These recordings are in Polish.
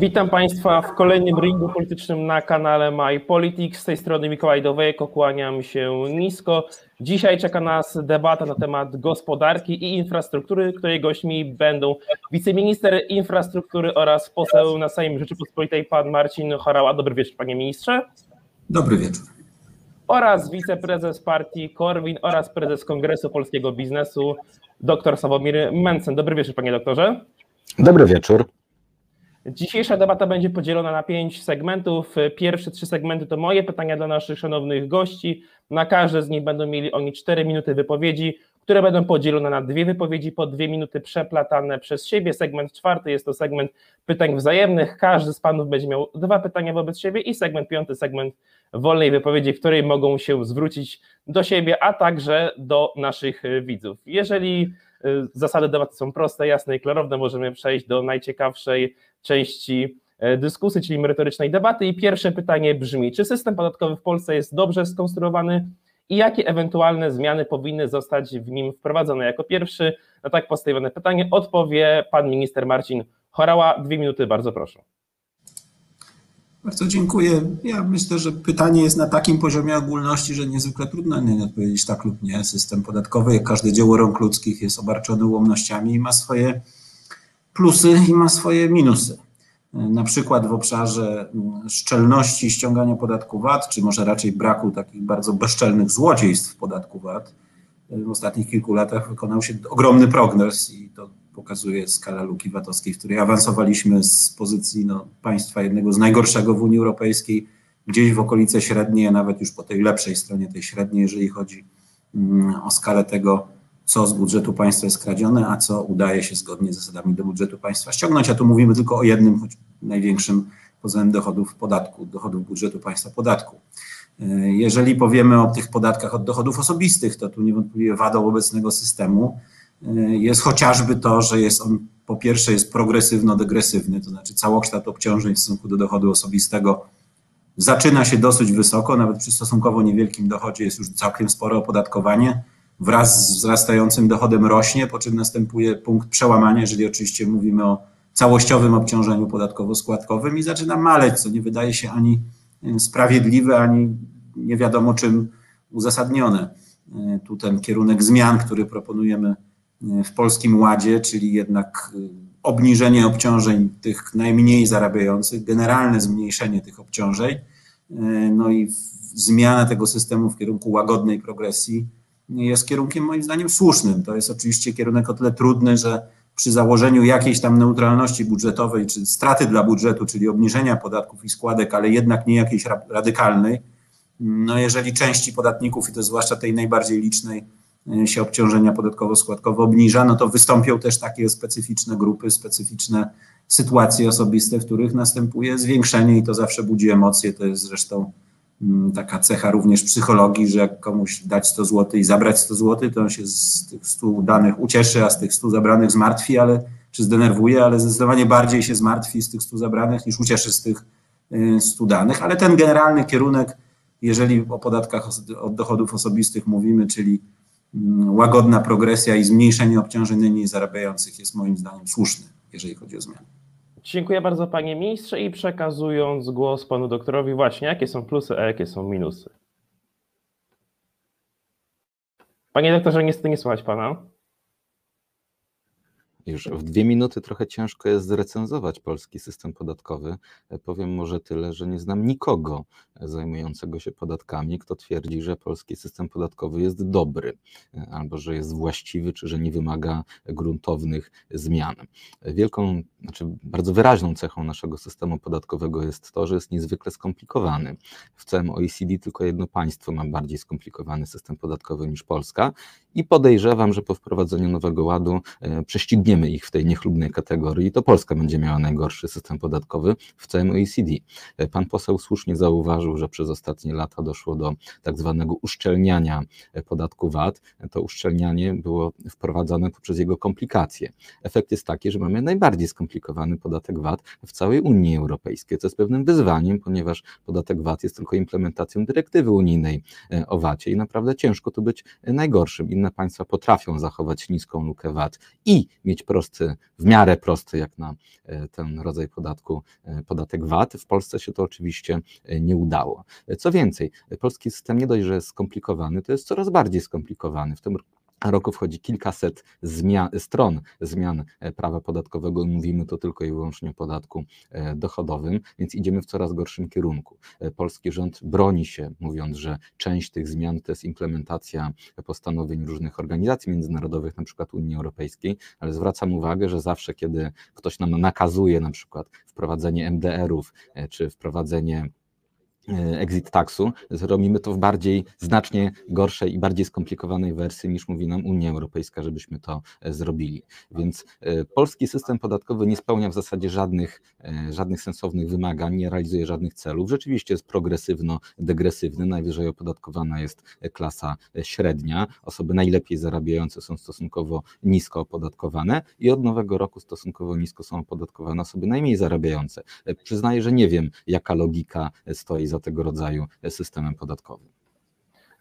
Witam Państwa w kolejnym ringu politycznym na kanale My Politics. Z tej strony Mikołaj Dowejko, kłaniam się nisko. Dzisiaj czeka nas debata na temat gospodarki i infrastruktury, której gośćmi będą wiceminister infrastruktury oraz poseł na Sejm Rzeczypospolitej pan Marcin Chorała. Dobry wieczór panie ministrze. Dobry wieczór. Oraz wiceprezes partii Korwin oraz prezes Kongresu Polskiego Biznesu dr Sławomir Mencen. Dobry wieczór panie doktorze. Dobry wieczór. Dzisiejsza debata będzie podzielona na pięć segmentów. Pierwsze trzy segmenty to moje pytania dla naszych szanownych gości. Na każde z nich będą mieli oni cztery minuty wypowiedzi, które będą podzielone na dwie wypowiedzi po dwie minuty przeplatane przez siebie. Segment czwarty jest to segment pytań wzajemnych. Każdy z panów będzie miał dwa pytania wobec siebie i segment piąty, segment wolnej wypowiedzi, w której mogą się zwrócić do siebie, a także do naszych widzów. Jeżeli zasady debaty są proste, jasne i klarowne, możemy przejść do najciekawszej części e, dyskusji, czyli merytorycznej debaty. I pierwsze pytanie brzmi: czy system podatkowy w Polsce jest dobrze skonstruowany i jakie ewentualne zmiany powinny zostać w nim wprowadzone? Jako pierwszy na tak postawione pytanie odpowie pan minister Marcin Chorała. Dwie minuty, bardzo proszę. Bardzo dziękuję. Ja myślę, że pytanie jest na takim poziomie ogólności, że niezwykle trudno nie odpowiedzieć tak lub nie. System podatkowy, jak każde dzieło rąk ludzkich, jest obarczony ułomnościami i ma swoje plusy i ma swoje minusy. Na przykład w obszarze mm, szczelności ściągania podatku VAT, czy może raczej braku takich bardzo bezczelnych złodziejstw podatku VAT, w ostatnich kilku latach wykonał się ogromny progres i to pokazuje skala luki VAT-owskiej, w której awansowaliśmy z pozycji no, państwa jednego z najgorszego w Unii Europejskiej, gdzieś w okolice średniej, a nawet już po tej lepszej stronie tej średniej, jeżeli chodzi mm, o skalę tego, co z budżetu państwa jest kradzione, a co udaje się zgodnie z zasadami do budżetu państwa ściągnąć. A tu mówimy tylko o jednym, choć największym poza dochodów podatku, dochodów budżetu państwa podatku. Jeżeli powiemy o tych podatkach od dochodów osobistych, to tu niewątpliwie wadą obecnego systemu jest chociażby to, że jest on po pierwsze jest progresywno-degresywny, to znaczy całoksztad obciążeń w stosunku do dochodu osobistego zaczyna się dosyć wysoko, nawet przy stosunkowo niewielkim dochodzie jest już całkiem spore opodatkowanie wraz z wzrastającym dochodem rośnie, po czym następuje punkt przełamania, jeżeli oczywiście mówimy o całościowym obciążeniu podatkowo-składkowym i zaczyna maleć, co nie wydaje się ani e, sprawiedliwe, ani nie wiadomo czym uzasadnione. E, tu ten kierunek zmian, który proponujemy e, w Polskim Ładzie, czyli jednak obniżenie obciążeń tych najmniej zarabiających, generalne zmniejszenie tych obciążeń, no i zmiana tego systemu w kierunku łagodnej progresji, jest kierunkiem moim zdaniem słusznym. To jest oczywiście kierunek o tyle trudny, że przy założeniu jakiejś tam neutralności budżetowej, czy straty dla budżetu, czyli obniżenia podatków i składek, ale jednak nie jakiejś radykalnej, no jeżeli części podatników, i to zwłaszcza tej najbardziej licznej, się obciążenia podatkowo-składkowe obniża, no to wystąpią też takie specyficzne grupy, specyficzne sytuacje osobiste, w których następuje zwiększenie i to zawsze budzi emocje. To jest zresztą Mm, taka cecha również psychologii, że jak komuś dać 100 zł i zabrać 100 zł, to on się z tych 100 danych ucieszy, a z tych 100 zabranych zmartwi, ale czy zdenerwuje, ale zdecydowanie bardziej się zmartwi z tych 100 zabranych niż ucieszy z tych 100 y, danych. Ale ten generalny kierunek, jeżeli o podatkach od dochodów osobistych mówimy, czyli łagodna progresja i zmniejszenie obciążeń najmniej zarabiających jest moim zdaniem słuszny, jeżeli chodzi o zmiany. Dziękuję bardzo panie ministrze i przekazując głos panu doktorowi właśnie, jakie są plusy, a jakie są minusy. Panie doktorze, niestety nie słychać pana. Już w dwie minuty trochę ciężko jest zrecenzować polski system podatkowy. Powiem może tyle, że nie znam nikogo zajmującego się podatkami, kto twierdzi, że polski system podatkowy jest dobry, albo że jest właściwy, czy że nie wymaga gruntownych zmian. Wielką, znaczy bardzo wyraźną cechą naszego systemu podatkowego jest to, że jest niezwykle skomplikowany. W całym OECD tylko jedno państwo ma bardziej skomplikowany system podatkowy niż Polska i podejrzewam, że po wprowadzeniu nowego ładu e, prześcigniemy ich w tej niechlubnej kategorii to Polska będzie miała najgorszy system podatkowy w całym OECD. E, pan poseł słusznie zauważył, że przez ostatnie lata doszło do tak zwanego uszczelniania e, podatku VAT. To uszczelnianie było wprowadzane poprzez jego komplikacje. Efekt jest taki, że mamy najbardziej skomplikowany podatek VAT w całej Unii Europejskiej, co jest pewnym wyzwaniem, ponieważ podatek VAT jest tylko implementacją dyrektywy unijnej o VAT-ie i naprawdę ciężko tu być najgorszym inne państwa potrafią zachować niską lukę VAT i mieć wprowadzić prosty, w miarę prosty, jak na ten rodzaj podatku, podatek VAT. W Polsce się to oczywiście nie udało. Co więcej, polski system nie dość, że jest skomplikowany, to jest coraz bardziej skomplikowany. W tym roku wchodzi kilkaset zmian, stron zmian e, prawa podatkowego. Mówimy to tylko i wyłącznie o podatku e, dochodowym, więc idziemy w coraz gorszym kierunku. E, polski rząd broni się, mówiąc, że część tych zmian to jest implementacja postanowień różnych organizacji międzynarodowych, na przykład Unii Europejskiej, ale zwracam uwagę, że zawsze, kiedy ktoś nam nakazuje na przykład wprowadzenie MDR-ów czy wprowadzenie exit taxu, zrobimy to w bardziej, znacznie gorszej i bardziej skomplikowanej wersji niż mówi nam Unia Europejska, żebyśmy to e, zrobili. Więc e, polski system podatkowy nie spełnia w zasadzie żadnych, żadnych sensownych wymagań, nie realizuje żadnych celów. Rzeczywiście jest progresywno-degresywny, najwyżej opodatkowana jest klasa średnia, osoby najlepiej zarabiające są stosunkowo nisko opodatkowane i od nowego roku stosunkowo nisko są opodatkowane osoby najmniej zarabiające. Przyznaję, że nie wiem, jaka logika stoi za tego rodzaju systemem podatkowym.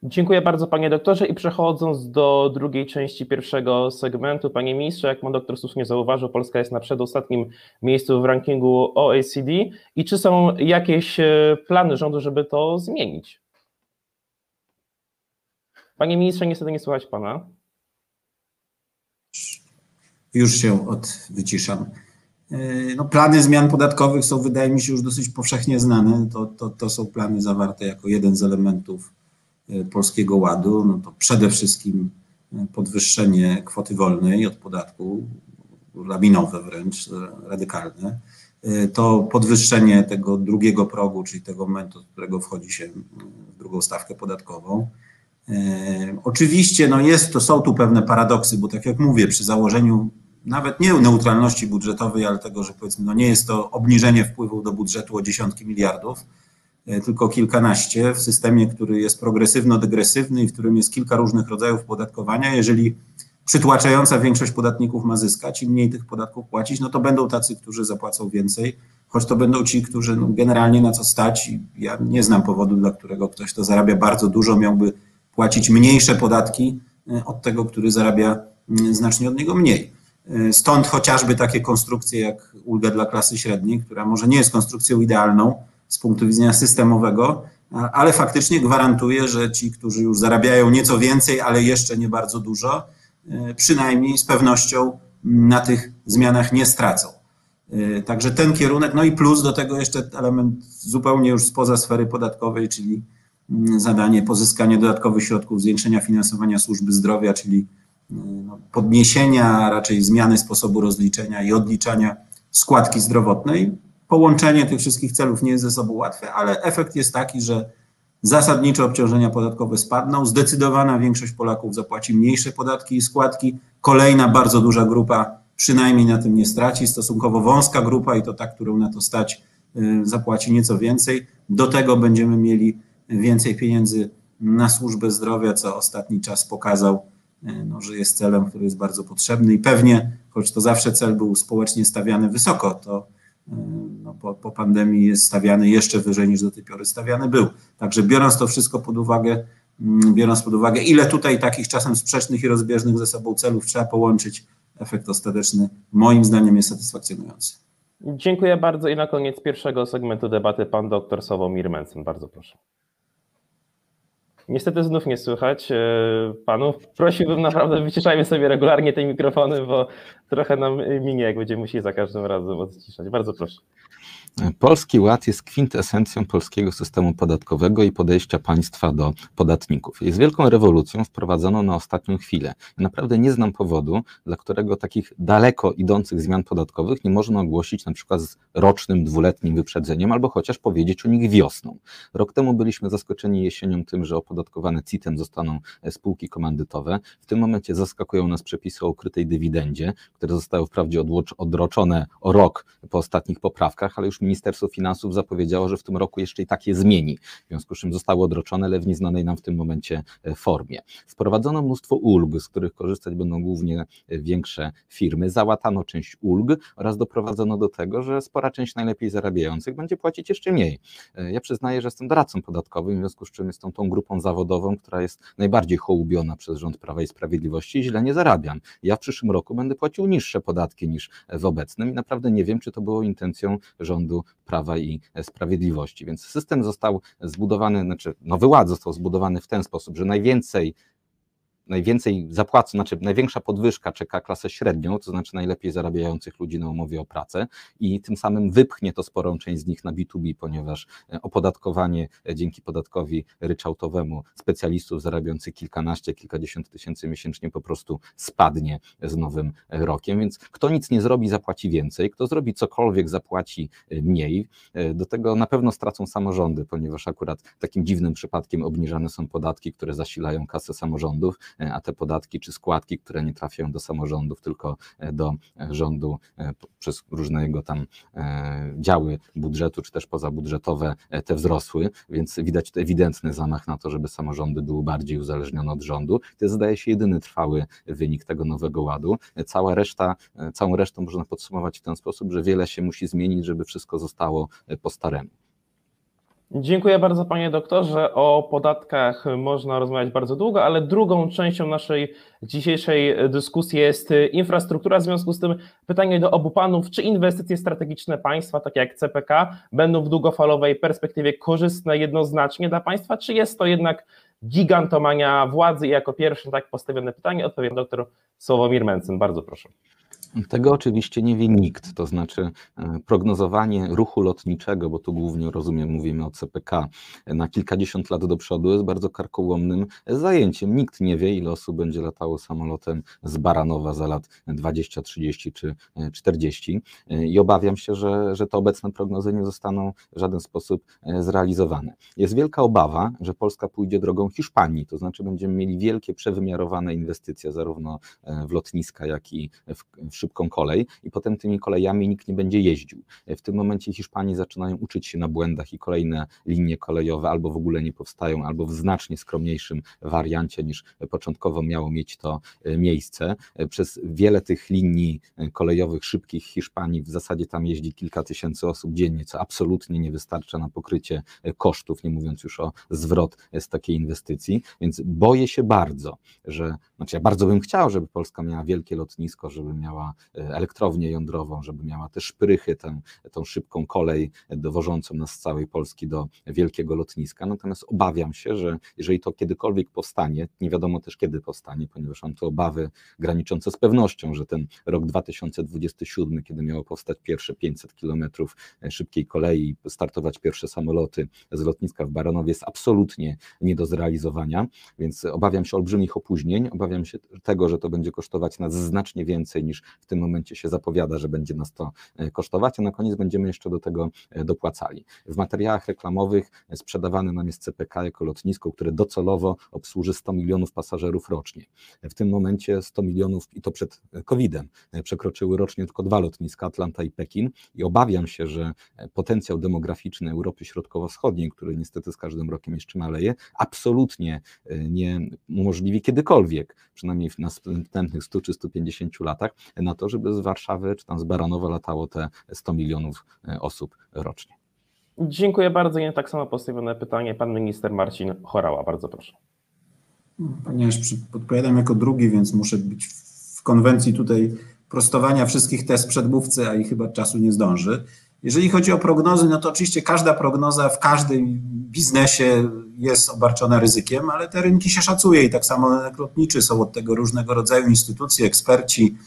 Dziękuję bardzo panie doktorze i przechodząc do drugiej części pierwszego segmentu, panie ministrze, jak pan doktor słusznie zauważył, Polska jest na przedostatnim miejscu w rankingu OECD i czy są jakieś e, plany rządu, żeby to zmienić? Panie ministrze, niestety nie słychać pana. Już się odwyciszam. E, no, plany zmian podatkowych są, wydaje mi się, już dosyć powszechnie znane. To, to, to są plany zawarte jako jeden z elementów e, Polskiego Ładu. No to przede wszystkim e, podwyższenie kwoty wolnej od podatku, lawinowe wręcz, radykalne. To podwyższenie tego drugiego progu, czyli tego momentu, od którego wchodzi się w drugą stawkę podatkową. Oczywiście no jest, to są tu pewne paradoksy, bo tak jak mówię, przy założeniu nawet nie neutralności budżetowej, ale tego, że powiedzmy, no nie jest to obniżenie wpływów do budżetu o dziesiątki miliardów, e, tylko kilkanaście w systemie, który jest progresywno-degresywny i w którym jest kilka różnych rodzajów podatkowania. Jeżeli przytłaczająca większość podatników ma zyskać i mniej tych podatków płacić, no to będą tacy, którzy zapłacą więcej, choć to będą ci, którzy no generalnie na co stać. Ja nie znam powodu, dla którego ktoś, kto zarabia bardzo dużo, miałby płacić mniejsze podatki e, od tego, który zarabia mm, znacznie od niego mniej. Y, stąd chociażby takie konstrukcje jak ulga dla klasy średniej, która może nie jest konstrukcją idealną z punktu widzenia systemowego, ale faktycznie gwarantuje, że ci, którzy już zarabiają nieco więcej, ale jeszcze nie bardzo dużo, y, przynajmniej z pewnością na tych zmianach nie stracą. Y, także ten kierunek, no i plus do tego jeszcze element zupełnie już spoza sfery podatkowej, czyli mm, zadanie pozyskania dodatkowych środków, zwiększenia finansowania służby zdrowia, czyli podniesienia, raczej zmiany sposobu rozliczenia i odliczania składki zdrowotnej. Połączenie tych wszystkich celów nie jest ze sobą łatwe, ale efekt jest taki, że zasadniczo obciążenia podatkowe spadną, zdecydowana większość Polaków zapłaci mniejsze podatki i składki, kolejna bardzo duża grupa przynajmniej na tym nie straci, stosunkowo wąska grupa i to ta, którą na to stać, y, zapłaci nieco więcej. Do tego będziemy mieli więcej pieniędzy na służbę zdrowia, co ostatni czas pokazał, no, że jest celem, który jest bardzo potrzebny i pewnie, choć to zawsze cel był społecznie stawiany wysoko, to e, no, po, po pandemii jest stawiany jeszcze wyżej niż do tej pory stawiany był. Także biorąc to wszystko pod uwagę, mm, biorąc pod uwagę, ile tutaj takich czasem sprzecznych i rozbieżnych ze sobą celów trzeba połączyć, efekt ostateczny moim zdaniem jest satysfakcjonujący. Dziękuję bardzo i na koniec pierwszego segmentu debaty pan dr Sławomir Mencen. Bardzo proszę. Niestety znów nie słychać e, panów. Prosiłbym naprawdę, wyciszajmy sobie regularnie te mikrofony, bo trochę nam minie, jak będziemy musieli za każdym razem odciszać. Bardzo proszę. Polski Ład jest kwintesencją polskiego systemu podatkowego i podejścia państwa do podatników. Jest wielką rewolucją wprowadzoną na ostatnią chwilę. Ja naprawdę nie znam powodu, dla którego takich daleko idących zmian podatkowych nie można ogłosić na przykład z rocznym, dwuletnim wyprzedzeniem, albo chociaż powiedzieć o nich wiosną. Rok temu byliśmy zaskoczeni jesienią tym, że opodatkowane CIT-em zostaną spółki komandytowe. W tym momencie zaskakują nas przepisy o ukrytej dywidendzie, które zostały wprawdzie odroczone o rok po ostatnich poprawkach, ale już Ministerstwo Finansów zapowiedziało, że w tym roku jeszcze i tak je zmieni, w związku z czym zostały odroczone, ale w nieznanej nam w tym momencie formie. Wprowadzono mnóstwo ulg, z których korzystać będą głównie większe firmy, załatano część ulg oraz doprowadzono do tego, że spora część najlepiej zarabiających będzie płacić jeszcze mniej. Ja przyznaję, że jestem doradcą podatkowym, w związku z czym jestem tą grupą zawodową, która jest najbardziej hołubiona przez rząd Prawa i Sprawiedliwości i źle nie zarabiam. Ja w przyszłym roku będę płacił niższe podatki niż w obecnym i naprawdę nie wiem, czy to było intencją rządu Prawa i Sprawiedliwości. Więc system został zbudowany, znaczy Nowy Ład został zbudowany w ten sposób, że najwięcej najwięcej zapłacą, znaczy największa podwyżka czeka klasę średnią, to znaczy najlepiej zarabiających ludzi na umowie o pracę i tym samym wypchnie to sporą część z nich na B2B, ponieważ e, opodatkowanie e, dzięki podatkowi ryczałtowemu specjalistów zarabiających kilkanaście, kilkadziesiąt tysięcy miesięcznie po prostu spadnie z nowym rokiem, więc kto nic nie zrobi, zapłaci więcej, kto zrobi cokolwiek, zapłaci e, mniej. Do tego na pewno stracą samorządy, ponieważ akurat takim dziwnym przypadkiem obniżane są podatki, które zasilają kasę samorządów, a te podatki czy składki, które nie trafiają do samorządów, tylko e, do e, rządu przez różne jego tam działy budżetu, czy też pozabudżetowe, te wzrosły, więc widać tu ewidentny zamach na to, żeby samorządy były bardziej uzależnione od rządu. To jest, zdaje się, jedyny trwały wynik tego nowego ładu. Cała reszta, całą resztą można podsumować w ten sposób, że wiele się musi zmienić, żeby wszystko zostało po staremu. Dziękuję bardzo panie doktorze. O podatkach można rozmawiać bardzo długo, ale drugą częścią naszej dzisiejszej dyskusji jest infrastruktura. W związku z tym pytanie do obu panów, czy inwestycje strategiczne państwa, takie jak CPK, będą w długofalowej perspektywie korzystne jednoznacznie dla państwa, czy jest to jednak gigantomania władzy? I jako pierwsze tak postawione pytanie odpowie dr Sławomir Mencen. Bardzo proszę. Tego oczywiście nie wie nikt, to znaczy e, prognozowanie ruchu lotniczego, bo tu głównie rozumiem, mówimy o CPK, na kilkadziesiąt lat do przodu jest bardzo karkołomnym zajęciem. Nikt nie wie, ile osób będzie latało samolotem z Baranowa za lat 20, 30 czy 40 e, i obawiam się, że, że te obecne prognozy nie zostaną w żaden sposób e, zrealizowane. Jest wielka obawa, że Polska pójdzie drogą Hiszpanii, to znaczy będziemy mieli wielkie, przewymiarowane inwestycje zarówno w lotniska, jak i w, w szybką kolej i potem tymi kolejami nikt nie będzie jeździł. W tym momencie Hiszpanii zaczynają uczyć się na błędach i kolejne linie kolejowe albo w ogóle nie powstają, albo w znacznie skromniejszym wariancie niż początkowo miało mieć to e, miejsce. E, przez wiele tych linii e, kolejowych szybkich Hiszpanii w zasadzie tam jeździ kilka tysięcy osób dziennie, co absolutnie nie wystarcza na pokrycie kosztów, nie mówiąc już o zwrot z takiej inwestycji, więc boję się bardzo, że, znaczy ja bardzo bym chciał, żeby Polska miała wielkie lotnisko, żeby miała E, elektrownię jądrową, żeby miała te szprychy, tę, tą szybką kolej dowożącą nas z całej Polski do wielkiego lotniska. Natomiast obawiam się, że jeżeli to kiedykolwiek powstanie, nie wiadomo też kiedy powstanie, ponieważ mam tu obawy graniczące z pewnością, że ten rok 2027, kiedy miało powstać pierwsze 500 kilometrów e, szybkiej kolei, startować pierwsze samoloty z lotniska w Baranowie, jest absolutnie nie do zrealizowania, więc obawiam się olbrzymich opóźnień, obawiam się tego, że to będzie kosztować nas znacznie więcej niż w tym momencie się zapowiada, że będzie nas to e, kosztować, a na koniec będziemy jeszcze do tego e, dopłacali. W materiałach reklamowych sprzedawane nam jest CPK jako lotnisko, które docelowo obsłuży 100 milionów pasażerów rocznie. W tym momencie 100 milionów, i to przed COVID-em, e, przekroczyły rocznie tylko dwa lotniska, Atlanta i Pekin i obawiam się, że potencjał demograficzny Europy Środkowo-Wschodniej, który niestety z każdym rokiem jeszcze maleje, absolutnie nie umożliwi kiedykolwiek, przynajmniej w następnych 100 czy 150 latach, na to, żeby z Warszawy czy tam z Baranowa latało te 100 milionów e, osób rocznie. Dziękuję bardzo. I tak samo postawione pytanie pan minister Marcin Chorała. Bardzo proszę. Ponieważ podpowiadam jako drugi, więc muszę być w konwencji tutaj prostowania wszystkich test przedmówcy, a i chyba czasu nie zdąży. Jeżeli chodzi o prognozy, no to oczywiście każda prognoza w każdym biznesie jest obarczona ryzykiem, ale te rynki się szacuje i tak samo rynek lotniczy są od tego różnego rodzaju instytucje, eksperci,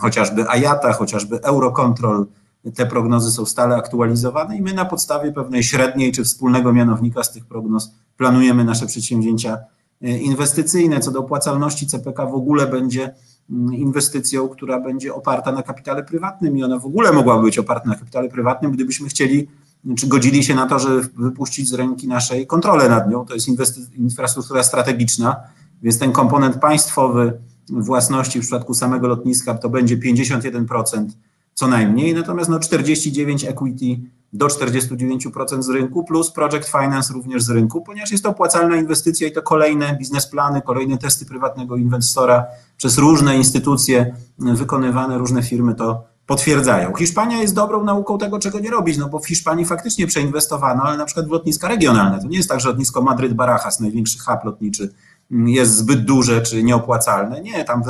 chociażby AJATA, chociażby Eurocontrol, te prognozy są stale aktualizowane i my na podstawie pewnej średniej czy wspólnego mianownika z tych prognoz planujemy nasze przedsięwzięcia e, inwestycyjne. Co do opłacalności CPK w ogóle będzie mm, inwestycją, która będzie oparta na kapitale prywatnym i ona w ogóle mogłaby być oparta na kapitale prywatnym, gdybyśmy chcieli czy godzili się na to, żeby wypuścić z ręki naszej kontrolę nad nią. To jest infrastruktura strategiczna, więc ten komponent państwowy, własności w przypadku samego lotniska to będzie 51% co najmniej, natomiast no 49 equity do 49% z rynku, plus Project Finance również z rynku, ponieważ jest to opłacalna inwestycja i to kolejne biznesplany, kolejne testy prywatnego inwestora przez różne instytucje wykonywane, różne firmy to potwierdzają. Hiszpania jest dobrą nauką tego, czego nie robić, no bo w Hiszpanii faktycznie przeinwestowano, ale na przykład w lotniska regionalne. To nie jest tak, że lotnisko Madryt-Barajas, największy hub lotniczy, jest zbyt duże czy nieopłacalne. Nie, tam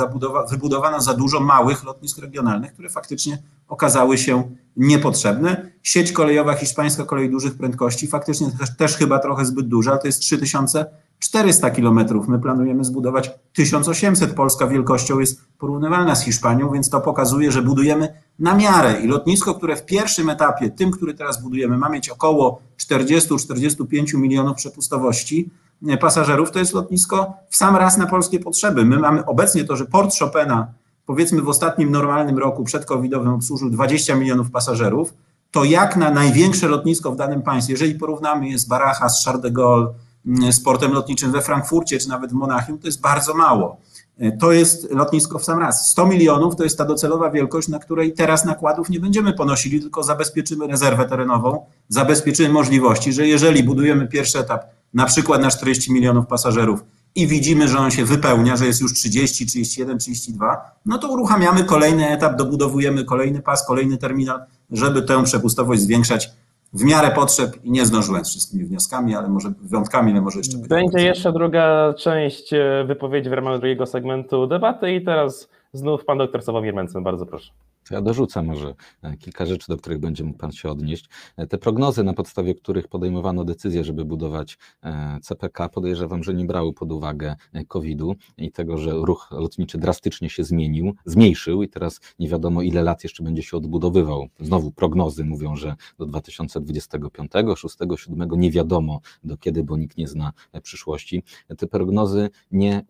wybudowano za dużo małych lotnisk regionalnych, które faktycznie okazały się niepotrzebne. Sieć kolejowa hiszpańska, kolej dużych prędkości, faktycznie też, też chyba trochę zbyt duża, to jest 3400 kilometrów. My planujemy zbudować 1800. Polska wielkością jest porównywalna z Hiszpanią, więc to pokazuje, że budujemy na miarę i lotnisko, które w pierwszym etapie, tym, który teraz budujemy, ma mieć około 40-45 milionów przepustowości, pasażerów, to jest lotnisko w sam raz na polskie potrzeby. My mamy obecnie to, że port Chopina, powiedzmy w ostatnim normalnym roku przedcovidowym obsłużył 20 milionów pasażerów, to jak na największe lotnisko w danym państwie, jeżeli porównamy je z Barajas, Charles de Gaulle, z portem lotniczym we Frankfurcie czy nawet w Monachium, to jest bardzo mało. To jest lotnisko w sam raz. 100 milionów to jest ta docelowa wielkość, na której teraz nakładów nie będziemy ponosili, tylko zabezpieczymy rezerwę terenową, zabezpieczymy możliwości, że jeżeli budujemy pierwszy etap na przykład na 40 milionów pasażerów i widzimy, że on się wypełnia, że jest już 30, 31, 32, no to uruchamiamy kolejny etap, dobudowujemy kolejny pas, kolejny terminal, żeby tę przepustowość zwiększać w miarę potrzeb i nie zdążyłem z wszystkimi wnioskami, ale może wyjątkami, ale może jeszcze Będzie jeszcze druga część e, wypowiedzi w ramach drugiego segmentu debaty i teraz znów pan doktor Sławomir Mencen, bardzo proszę. To ja dorzucę może e, kilka rzeczy, do których będzie mógł Pan się odnieść. E, te prognozy, na podstawie których podejmowano decyzję, żeby budować e, CPK, podejrzewam, że nie brały pod uwagę COVID-u i tego, że ruch lotniczy drastycznie się zmienił, zmniejszył i teraz nie wiadomo, ile lat jeszcze będzie się odbudowywał. Znowu prognozy mówią, że do 2025, 6, 7 nie wiadomo do kiedy, bo nikt nie zna przyszłości. Te prognozy nie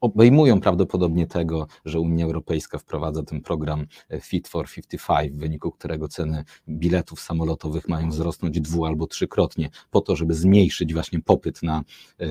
obejmują prawdopodobnie tego, że Unia Europejska wprowadza ten program Fit for 55, w wyniku którego ceny biletów samolotowych mają wzrosnąć dwu albo trzykrotnie, po to, żeby zmniejszyć właśnie popyt na,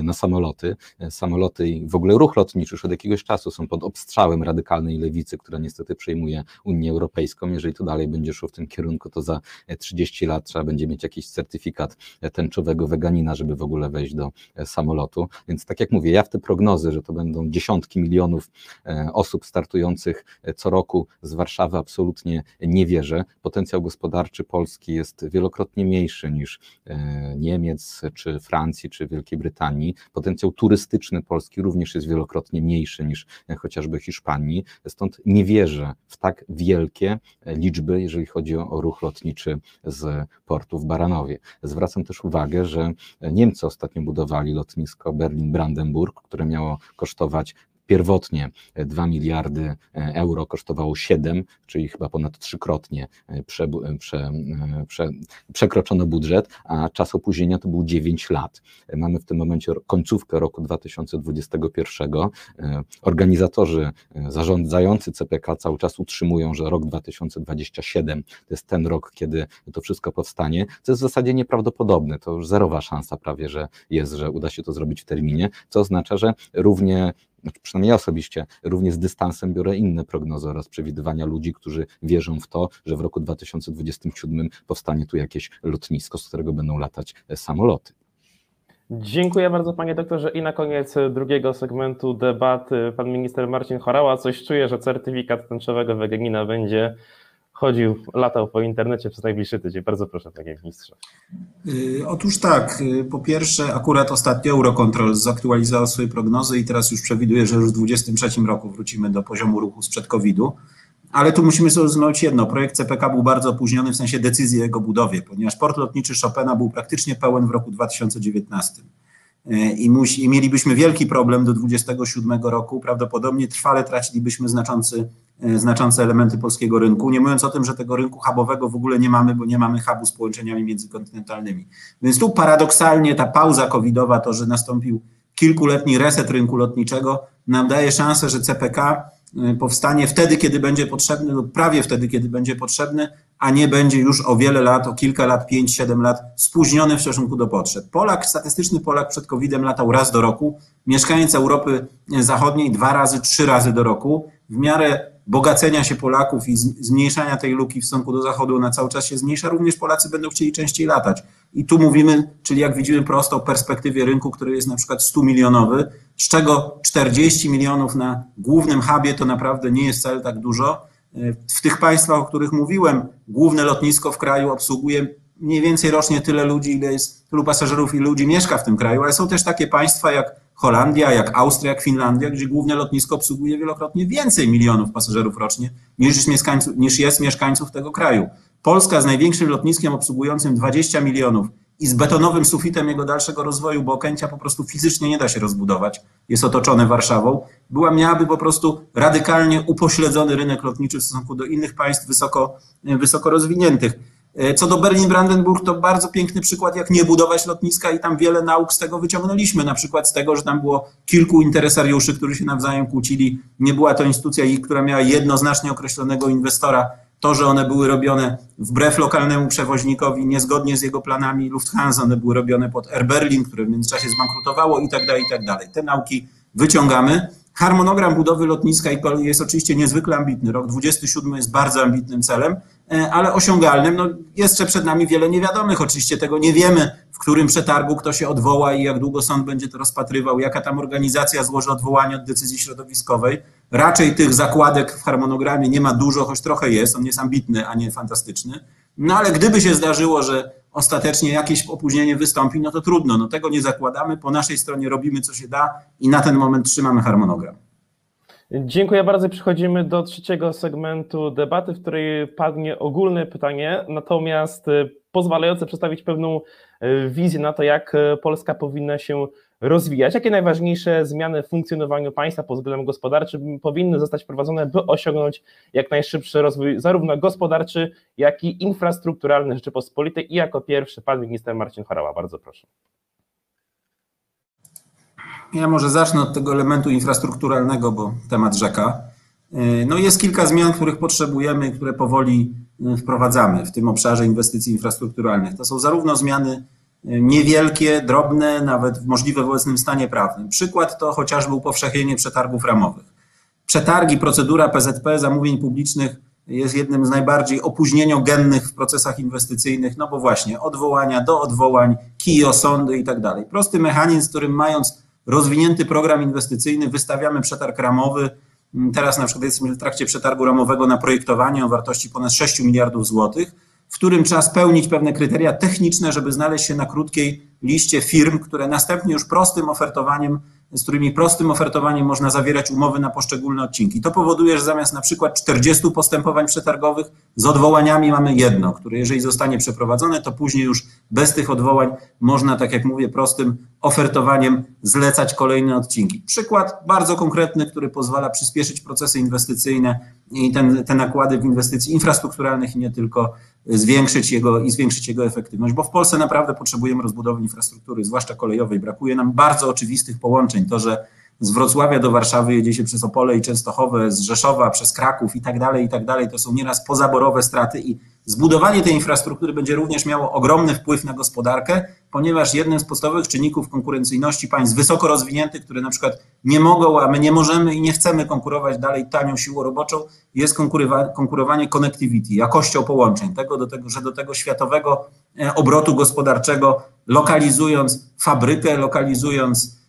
na samoloty. Samoloty i w ogóle ruch lotniczy już od jakiegoś czasu są pod obstrzałem radykalnej lewicy, która niestety przejmuje Unię Europejską. Jeżeli to dalej będzie szło w tym kierunku, to za 30 lat trzeba będzie mieć jakiś certyfikat tęczowego weganina, żeby w ogóle wejść do samolotu. Więc tak jak mówię, ja w te prognozy, że to będą dziesiątki milionów e, osób startujących e, co roku z Warszawy absolutnie nie wierzę. Potencjał gospodarczy Polski jest wielokrotnie mniejszy niż e, Niemiec, czy Francji, czy Wielkiej Brytanii. Potencjał turystyczny Polski również jest wielokrotnie mniejszy niż chociażby Hiszpanii. Stąd nie wierzę w tak wielkie liczby, jeżeli chodzi o ruch lotniczy z portu w Baranowie. Zwracam też uwagę, że Niemcy ostatnio budowali lotnisko Berlin-Brandenburg, które miało kosztować zaatakować Pierwotnie 2 miliardy e, euro kosztowało 7, czyli chyba ponad trzykrotnie e, prze, e, prze, prze, przekroczono budżet, a czas opóźnienia to był 9 lat. Mamy w tym momencie końcówkę roku 2021. Organizatorzy zarządzający CPK cały czas utrzymują, że rok 2027 to jest ten rok, kiedy to wszystko powstanie, co jest w zasadzie nieprawdopodobne. To już zerowa szansa prawie, że jest, że uda się to zrobić w terminie, co oznacza, że równie znaczy przynajmniej ja osobiście, również z dystansem biorę inne prognozy oraz przewidywania ludzi, którzy wierzą w to, że w roku 2027 powstanie tu jakieś lotnisko, z którego będą latać e, samoloty. Dziękuję bardzo panie doktorze i na koniec drugiego segmentu debaty pan minister Marcin Chorała coś czuje, że certyfikat tęczowego weganina będzie chodził, latał po internecie przez najbliższy tydzień. Bardzo proszę, panie ministrze. Y, otóż tak, y, po pierwsze, akurat ostatnio Eurocontrol zaktualizował swoje prognozy i teraz już przewiduje, że już w 2023 roku wrócimy do poziomu ruchu sprzed COVID-u. Ale tu musimy zrozumieć jedno. Projekt CPK był bardzo opóźniony w sensie decyzji o jego budowie, ponieważ port lotniczy Chopina był praktycznie pełen w roku 2019. E, i, musi, i mielibyśmy wielki problem do 27 roku, prawdopodobnie trwale tracilibyśmy znaczący, znaczące elementy polskiego rynku, nie mówiąc o tym, że tego rynku hubowego w ogóle nie mamy, bo nie mamy hubu z połączeniami międzykontynentalnymi. Więc tu paradoksalnie ta pauza covidowa, to, że nastąpił kilkuletni reset rynku lotniczego, nam daje szansę, że CPK e, powstanie wtedy, kiedy będzie potrzebny lub prawie wtedy, kiedy będzie potrzebny, a nie będzie już o wiele lat, o kilka lat, pięć, siedem lat spóźniony w stosunku do potrzeb. Polak, statystyczny Polak przed COVID-em latał raz do roku, mieszkaniec Europy Zachodniej dwa razy, trzy razy do roku. W miarę bogacenia się Polaków i zmniejszania tej luki w stosunku do Zachodu, ona cały czas się zmniejsza, również Polacy będą chcieli częściej latać. I tu mówimy, czyli jak widzimy prosto o perspektywie rynku, który jest na przykład 100 milionowy, z czego 40 milionów na głównym hubie to naprawdę nie jest wcale tak dużo. W tych państwach, o których mówiłem, główne lotnisko w kraju obsługuje mniej więcej rocznie tyle ludzi, ile jest tylu pasażerów i ludzi mieszka w tym kraju, ale są też takie państwa jak Holandia, jak Austria, jak Finlandia, gdzie główne lotnisko obsługuje wielokrotnie więcej milionów pasażerów rocznie niż jest, mieszkańców, niż jest mieszkańców tego kraju. Polska z największym lotniskiem obsługującym 20 milionów i z betonowym sufitem jego dalszego rozwoju, bo Okęcia po prostu fizycznie nie da się rozbudować, jest otoczone Warszawą, była, miałaby po prostu radykalnie upośledzony rynek lotniczy w stosunku do innych państw wysoko, wysoko rozwiniętych. E, co do Berlin-Brandenburg, to bardzo piękny przykład, jak nie budować lotniska i tam wiele nauk z tego wyciągnęliśmy. Na przykład z tego, że tam było kilku interesariuszy, którzy się nawzajem kłócili. Nie była to instytucja, która miała jednoznacznie określonego inwestora. To, że one były robione wbrew lokalnemu przewoźnikowi, niezgodnie z jego planami Lufthansa, one były robione pod Air Berlin, które w międzyczasie zbankrutowało i tak dalej, i tak dalej. Te nauki wyciągamy. Harmonogram budowy lotniska jest oczywiście niezwykle ambitny. Rok 27 jest bardzo ambitnym celem, ale osiągalnym. No, jeszcze przed nami wiele niewiadomych. Oczywiście tego nie wiemy, w którym przetargu kto się odwoła i jak długo sąd będzie to rozpatrywał, jaka tam organizacja złoży odwołanie od decyzji środowiskowej. Raczej tych zakładek w harmonogramie nie ma dużo, choć trochę jest. On jest ambitny, a nie fantastyczny. No ale gdyby się zdarzyło, że ostatecznie jakieś opóźnienie wystąpi, no to trudno. No tego nie zakładamy. Po naszej stronie robimy co się da i na ten moment trzymamy harmonogram. Dziękuję bardzo. Przechodzimy do trzeciego segmentu debaty, w której padnie ogólne pytanie, natomiast e, pozwalające przedstawić pewną e, wizję na to, jak e, Polska powinna się rozwijać. Jakie najważniejsze zmiany w funkcjonowaniu państwa pod względem gospodarczym powinny zostać wprowadzone, by osiągnąć jak najszybszy rozwój zarówno gospodarczy, jak i infrastrukturalny Rzeczypospolitej? I jako pierwszy pan minister Marcin Chorała. Bardzo proszę. Ja może zacznę od tego elementu infrastrukturalnego, bo temat rzeka. No jest kilka zmian, których potrzebujemy, które powoli wprowadzamy w tym obszarze inwestycji infrastrukturalnych. To są zarówno zmiany niewielkie, drobne, nawet możliwe w obecnym stanie prawnym. Przykład to chociażby upowszechnienie przetargów ramowych. Przetargi, procedura PZP zamówień publicznych jest jednym z najbardziej opóźnieniogennych w procesach inwestycyjnych, no bo właśnie odwołania do odwołań, KIO, sądy i tak dalej. Prosty mechanizm, którym mając rozwinięty program inwestycyjny wystawiamy przetarg ramowy. Teraz na przykład jesteśmy w trakcie przetargu ramowego na projektowanie o wartości ponad 6 miliardów złotych w którym trzeba spełnić pewne kryteria techniczne, żeby znaleźć się na krótkiej liście firm, które następnie już prostym ofertowaniem, z którymi prostym ofertowaniem można zawierać umowy na poszczególne odcinki. To powoduje, że zamiast na przykład 40 postępowań przetargowych z odwołaniami mamy jedno, które jeżeli zostanie przeprowadzone, to później już bez tych odwołań można, tak jak mówię, prostym ofertowaniem zlecać kolejne odcinki. Przykład bardzo konkretny, który pozwala przyspieszyć procesy inwestycyjne i ten, te nakłady w inwestycji infrastrukturalnych i nie tylko zwiększyć jego i zwiększyć jego efektywność, bo w Polsce naprawdę potrzebujemy rozbudowy infrastruktury, zwłaszcza kolejowej. Brakuje nam bardzo oczywistych połączeń. To, że z Wrocławia do Warszawy jedzie się przez Opole i Częstochowę, z Rzeszowa przez Kraków i tak dalej, i tak dalej, to są nieraz pozaborowe straty i zbudowanie tej infrastruktury będzie również miało ogromny wpływ na gospodarkę, ponieważ jednym z podstawowych czynników konkurencyjności państw wysoko rozwiniętych, które na przykład nie mogą, a my nie możemy i nie chcemy konkurować dalej tanią siłą roboczą, jest konkurowanie connectivity, jakością połączeń, tego do tego, że do tego światowego e, obrotu gospodarczego lokalizując fabrykę, lokalizując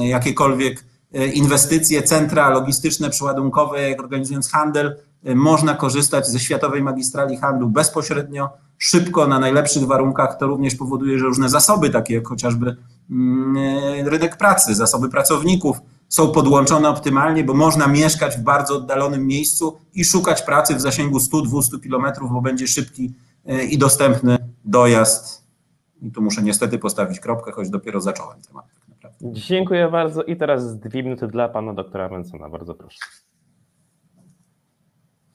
jakiekolwiek e, inwestycje, centra logistyczne, przeładunkowe, jak organizując handel, e, można korzystać ze światowej magistrali handlu bezpośrednio, szybko, na najlepszych warunkach. To również powoduje, że różne zasoby, takie jak chociażby mm, e, rynek pracy, zasoby pracowników, są podłączone optymalnie, bo można mieszkać w bardzo oddalonym miejscu i szukać pracy w zasięgu 100-200 kilometrów, bo będzie szybki i dostępny dojazd. I tu muszę niestety postawić kropkę, choć dopiero zacząłem temat. Dziękuję bardzo i teraz dwie minuty dla pana doktora Mensona, bardzo proszę.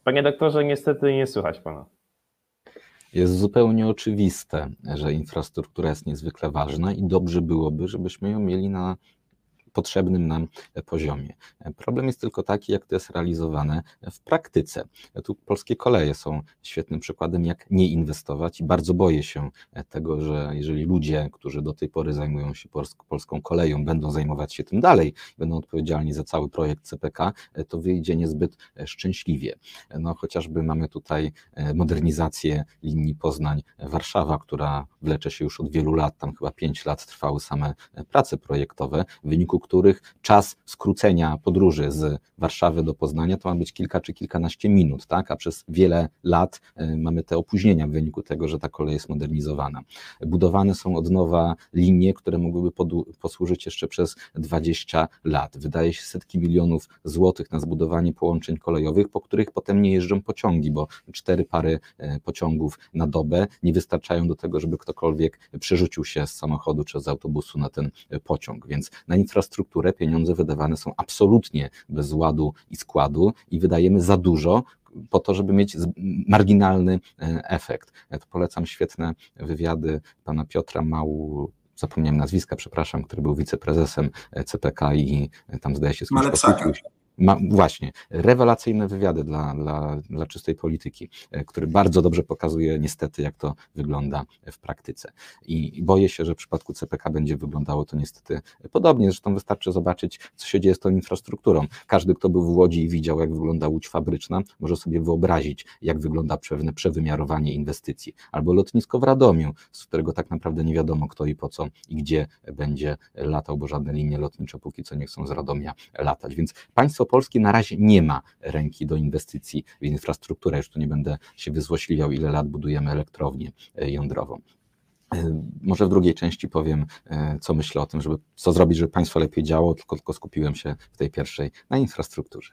Panie doktorze, niestety nie słychać pana. Jest zupełnie oczywiste, że infrastruktura jest niezwykle ważna i dobrze byłoby, żebyśmy ją mieli na potrzebnym nam poziomie. Problem jest tylko taki, jak to jest realizowane w praktyce. Tu polskie koleje są świetnym przykładem, jak nie inwestować i bardzo boję się tego, że jeżeli ludzie, którzy do tej pory zajmują się polską koleją, będą zajmować się tym dalej, będą odpowiedzialni za cały projekt CPK, to wyjdzie niezbyt szczęśliwie. No chociażby mamy tutaj modernizację linii Poznań-Warszawa, która wlecze się już od wielu lat, tam chyba 5 lat trwały same prace projektowe, w wyniku których czas skrócenia podróży z Warszawy do Poznania to ma być kilka czy kilkanaście minut, tak? a przez wiele lat e, mamy te opóźnienia w wyniku tego, że ta kolej jest modernizowana. Budowane są od nowa linie, które mogłyby posłużyć jeszcze przez 20 lat. Wydaje się setki milionów złotych na zbudowanie połączeń kolejowych, po których potem nie jeżdżą pociągi, bo cztery pary e, pociągów na dobę nie wystarczają do tego, żeby ktokolwiek przerzucił się z samochodu czy z autobusu na ten e, pociąg. Więc na infrastrukturę pieniądze wydawane są absolutnie bez ładu i składu i wydajemy za dużo, po to, żeby mieć marginalny e, efekt. To polecam świetne wywiady pana Piotra Mału, zapomniałem nazwiska, przepraszam, który był wiceprezesem e, CPK i tam zdaje się z ma, właśnie, rewelacyjne wywiady dla, dla, dla czystej polityki, e, który bardzo dobrze pokazuje niestety, jak to wygląda w praktyce. I boję się, że w przypadku CPK będzie wyglądało to niestety podobnie. Zresztą wystarczy zobaczyć, co się dzieje z tą infrastrukturą. Każdy, kto był w Łodzi i widział, jak wygląda łódź fabryczna, może sobie wyobrazić, jak wygląda pewne przewymiarowanie inwestycji. Albo lotnisko w Radomiu, z którego tak naprawdę nie wiadomo, kto i po co i gdzie będzie latał, bo żadne linie lotnicze póki co nie chcą z Radomia latać. Więc państwo polskie na razie nie ma ręki do inwestycji w infrastrukturę. Już tu nie będę się wyzłośliwiał, ile lat budujemy elektrownię e, jądrową. E, może w drugiej części powiem, e, co myślę o tym, żeby co zrobić, żeby państwo lepiej działało, tylko, tylko skupiłem się w tej pierwszej na infrastrukturze.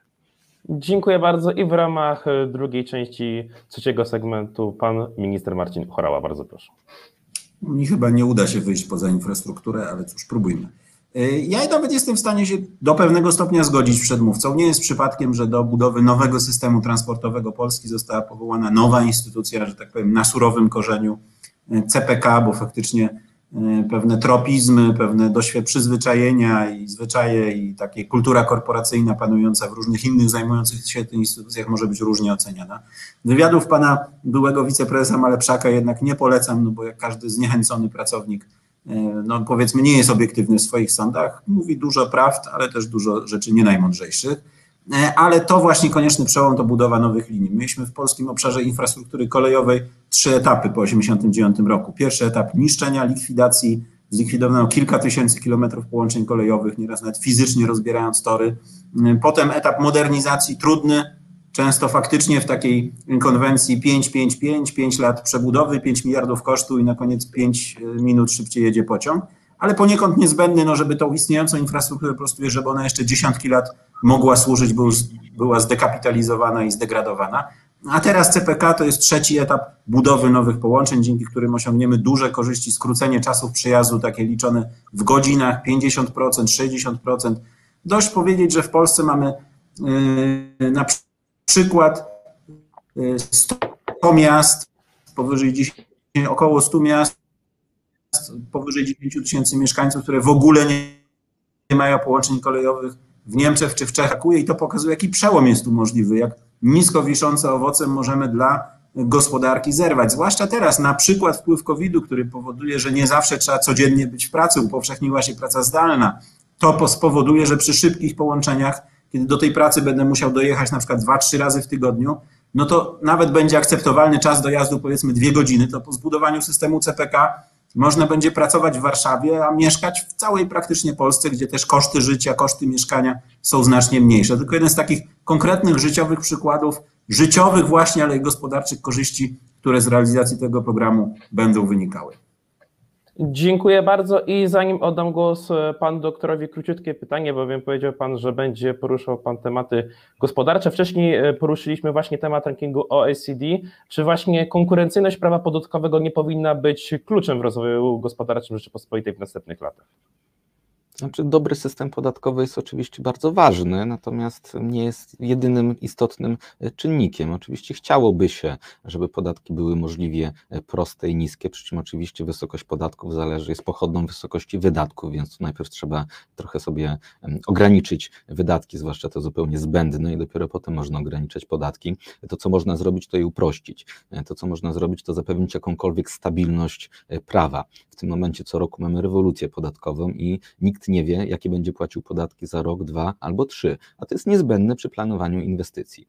Dziękuję bardzo i w ramach drugiej części trzeciego segmentu pan minister Marcin Chorała, bardzo proszę. Mi chyba nie uda się wyjść poza infrastrukturę, ale cóż, próbujmy. Y, ja nawet jestem w stanie się do pewnego stopnia zgodzić z przedmówcą. Nie jest przypadkiem, że do budowy nowego systemu transportowego Polski została powołana nowa instytucja, że tak powiem, na surowym korzeniu y, CPK, bo faktycznie y, pewne tropizmy, pewne doświad przyzwyczajenia i zwyczaje i takie kultura korporacyjna panująca w różnych innych zajmujących się tym instytucjach może być różnie oceniana. Wywiadów pana byłego wiceprezesa Malepszaka jednak nie polecam, no bo jak każdy zniechęcony pracownik no powiedzmy nie jest obiektywny w swoich sądach, mówi dużo prawd, ale też dużo rzeczy nie najmądrzejszych. E, ale to właśnie konieczny przełom to budowa nowych linii. Mieliśmy w polskim obszarze infrastruktury kolejowej trzy etapy po 1989 roku. Pierwszy etap niszczenia, likwidacji, zlikwidowano kilka tysięcy kilometrów połączeń kolejowych, nieraz nawet fizycznie rozbierając tory. E, potem etap modernizacji, trudny, często faktycznie w takiej konwencji 5-5-5, 5 lat przebudowy, 5 miliardów kosztu i na koniec 5 e, minut szybciej jedzie pociąg, ale poniekąd niezbędny, no żeby tą istniejącą infrastrukturę po prostu, żeby ona jeszcze dziesiątki lat mogła służyć, była zdekapitalizowana i zdegradowana. A teraz CPK to jest trzeci etap budowy nowych połączeń, dzięki którym osiągniemy duże korzyści, skrócenie czasów przejazdu, takie liczone w godzinach, 50%, 60%. Dość powiedzieć, że w Polsce mamy yy, na przykład przykład 100 y, miast, powyżej 10, około 100 miast, powyżej 10 tysięcy mieszkańców, które w ogóle nie, mają połączeń kolejowych w Niemczech czy w Czechach i to pokazuje, jaki przełom jest tu możliwy, jak nisko wiszące owocem możemy dla gospodarki zerwać. Zwłaszcza teraz, na przykład wpływ COVID-u, który powoduje, że nie zawsze trzeba codziennie być w pracy, upowszechniła się praca zdalna. To spowoduje, że przy szybkich połączeniach kiedy do tej pracy będę musiał dojechać na przykład dwa, trzy razy w tygodniu, no to nawet będzie akceptowalny czas dojazdu, powiedzmy dwie godziny, to po zbudowaniu systemu CPK można będzie pracować w Warszawie, a mieszkać w całej praktycznie Polsce, gdzie też koszty życia, koszty mieszkania są znacznie mniejsze. Tylko jeden z takich konkretnych życiowych przykładów, życiowych właśnie, ale i gospodarczych korzyści, które z realizacji tego programu będą wynikały. Dziękuję bardzo i zanim oddam głos e, panu doktorowi, króciutkie pytanie, bowiem powiedział pan, że będzie poruszał pan tematy gospodarcze. Wcześniej e, poruszyliśmy właśnie temat rankingu OECD. Czy właśnie konkurencyjność prawa podatkowego nie powinna być kluczem w rozwoju gospodarczym Rzeczypospolitej w następnych latach? Znaczy, dobry system podatkowy jest oczywiście bardzo ważny, natomiast nie jest jedynym istotnym e, czynnikiem. Oczywiście chciałoby się, żeby podatki były możliwie e, proste i niskie, przy czym oczywiście wysokość podatków zależy, jest pochodną wysokości wydatków, więc tu najpierw trzeba trochę sobie ograniczyć wydatki, zwłaszcza te zupełnie zbędne, i dopiero potem można ograniczać podatki. To, co można zrobić, to je uprościć. E, to, co można zrobić, to zapewnić jakąkolwiek stabilność prawa. W tym momencie co roku mamy rewolucję podatkową i nikt nie wie, jakie będzie płacił podatki za rok, dwa albo trzy, a to jest niezbędne przy planowaniu inwestycji.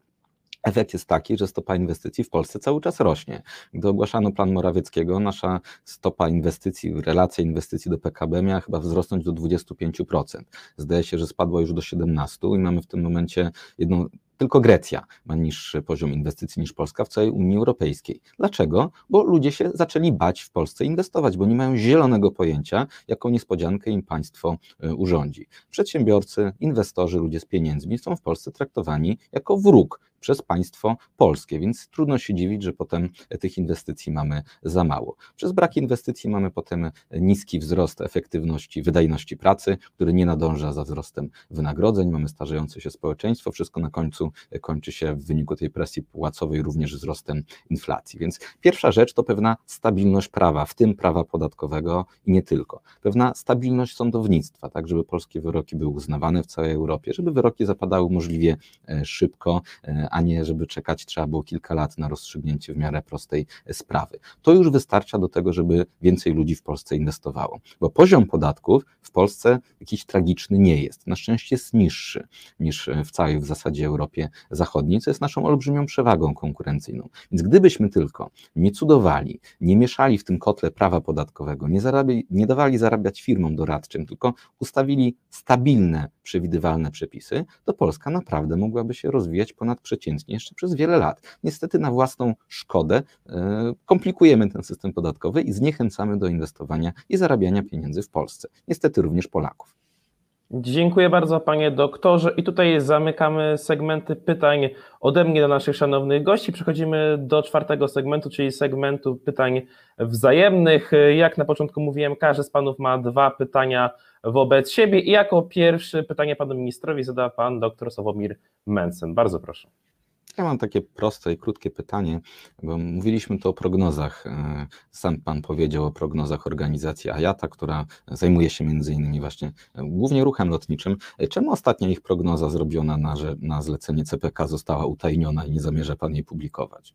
Efekt jest taki, że stopa inwestycji w Polsce cały czas rośnie. Gdy ogłaszano plan Morawieckiego, nasza stopa inwestycji, relacja inwestycji do PKB miała chyba wzrosnąć do 25%. Zdaje się, że spadła już do 17% i mamy w tym momencie jedną tylko Grecja ma niższy poziom inwestycji niż Polska w całej Unii Europejskiej. Dlaczego? Bo ludzie się zaczęli bać w Polsce inwestować, bo nie mają zielonego pojęcia, jaką niespodziankę im państwo y, urządzi. Przedsiębiorcy, inwestorzy, ludzie z pieniędzmi są w Polsce traktowani jako wróg przez państwo polskie, więc trudno się dziwić, że potem tych inwestycji mamy za mało. Przez brak inwestycji mamy potem niski wzrost efektywności, wydajności pracy, który nie nadąża za wzrostem wynagrodzeń, mamy starzejące się społeczeństwo, wszystko na końcu kończy się w wyniku tej presji płacowej również wzrostem inflacji. Więc pierwsza rzecz to pewna stabilność prawa, w tym prawa podatkowego i nie tylko. Pewna stabilność sądownictwa, tak żeby polskie wyroki były uznawane w całej Europie, żeby wyroki zapadały możliwie e, szybko, e, a nie żeby czekać trzeba było kilka lat na rozstrzygnięcie w miarę prostej sprawy. To już wystarcza do tego, żeby więcej ludzi w Polsce inwestowało, bo poziom podatków w Polsce jakiś tragiczny nie jest. Na szczęście jest niższy niż w całej w zasadzie Europie Zachodniej, co jest naszą olbrzymią przewagą konkurencyjną. Więc gdybyśmy tylko nie cudowali, nie mieszali w tym kotle prawa podatkowego, nie, zarabi, nie dawali zarabiać firmom doradczym, tylko ustawili stabilne, przewidywalne przepisy, to Polska naprawdę mogłaby się rozwijać ponad przeciętnie jeszcze przez wiele lat. Niestety na własną szkodę e, komplikujemy ten system podatkowy i zniechęcamy do inwestowania i zarabiania pieniędzy w Polsce. Niestety również Polaków. Dziękuję bardzo, panie doktorze. I tutaj zamykamy segmenty pytań ode mnie do naszych szanownych gości. Przechodzimy do czwartego segmentu, czyli segmentu pytań wzajemnych. Jak na początku mówiłem, każdy z panów ma dwa pytania wobec siebie. I jako pierwszy pytanie panu ministrowi zada pan doktor Sławomir Mensen. Bardzo proszę. Ja mam takie proste i krótkie pytanie, bo mówiliśmy tu o prognozach. E, sam Pan powiedział o prognozach organizacji AJATA, która zajmuje się między innymi właśnie e, głównie ruchem lotniczym. E, czemu ostatnia ich prognoza zrobiona na, na zlecenie CPK została utajniona i nie zamierza Pan jej publikować?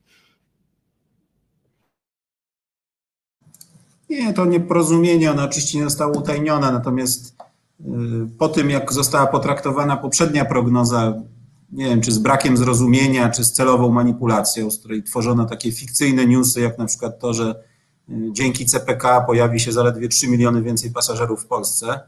Nie, to nieporozumienie, ona oczywiście nie została utajniona, natomiast po tym, jak została potraktowana poprzednia prognoza, nie wiem, czy z brakiem zrozumienia, czy z celową manipulacją, z której tworzono takie fikcyjne newsy, jak na przykład to, że y, dzięki CPK pojawi się zaledwie 3 miliony więcej pasażerów w Polsce,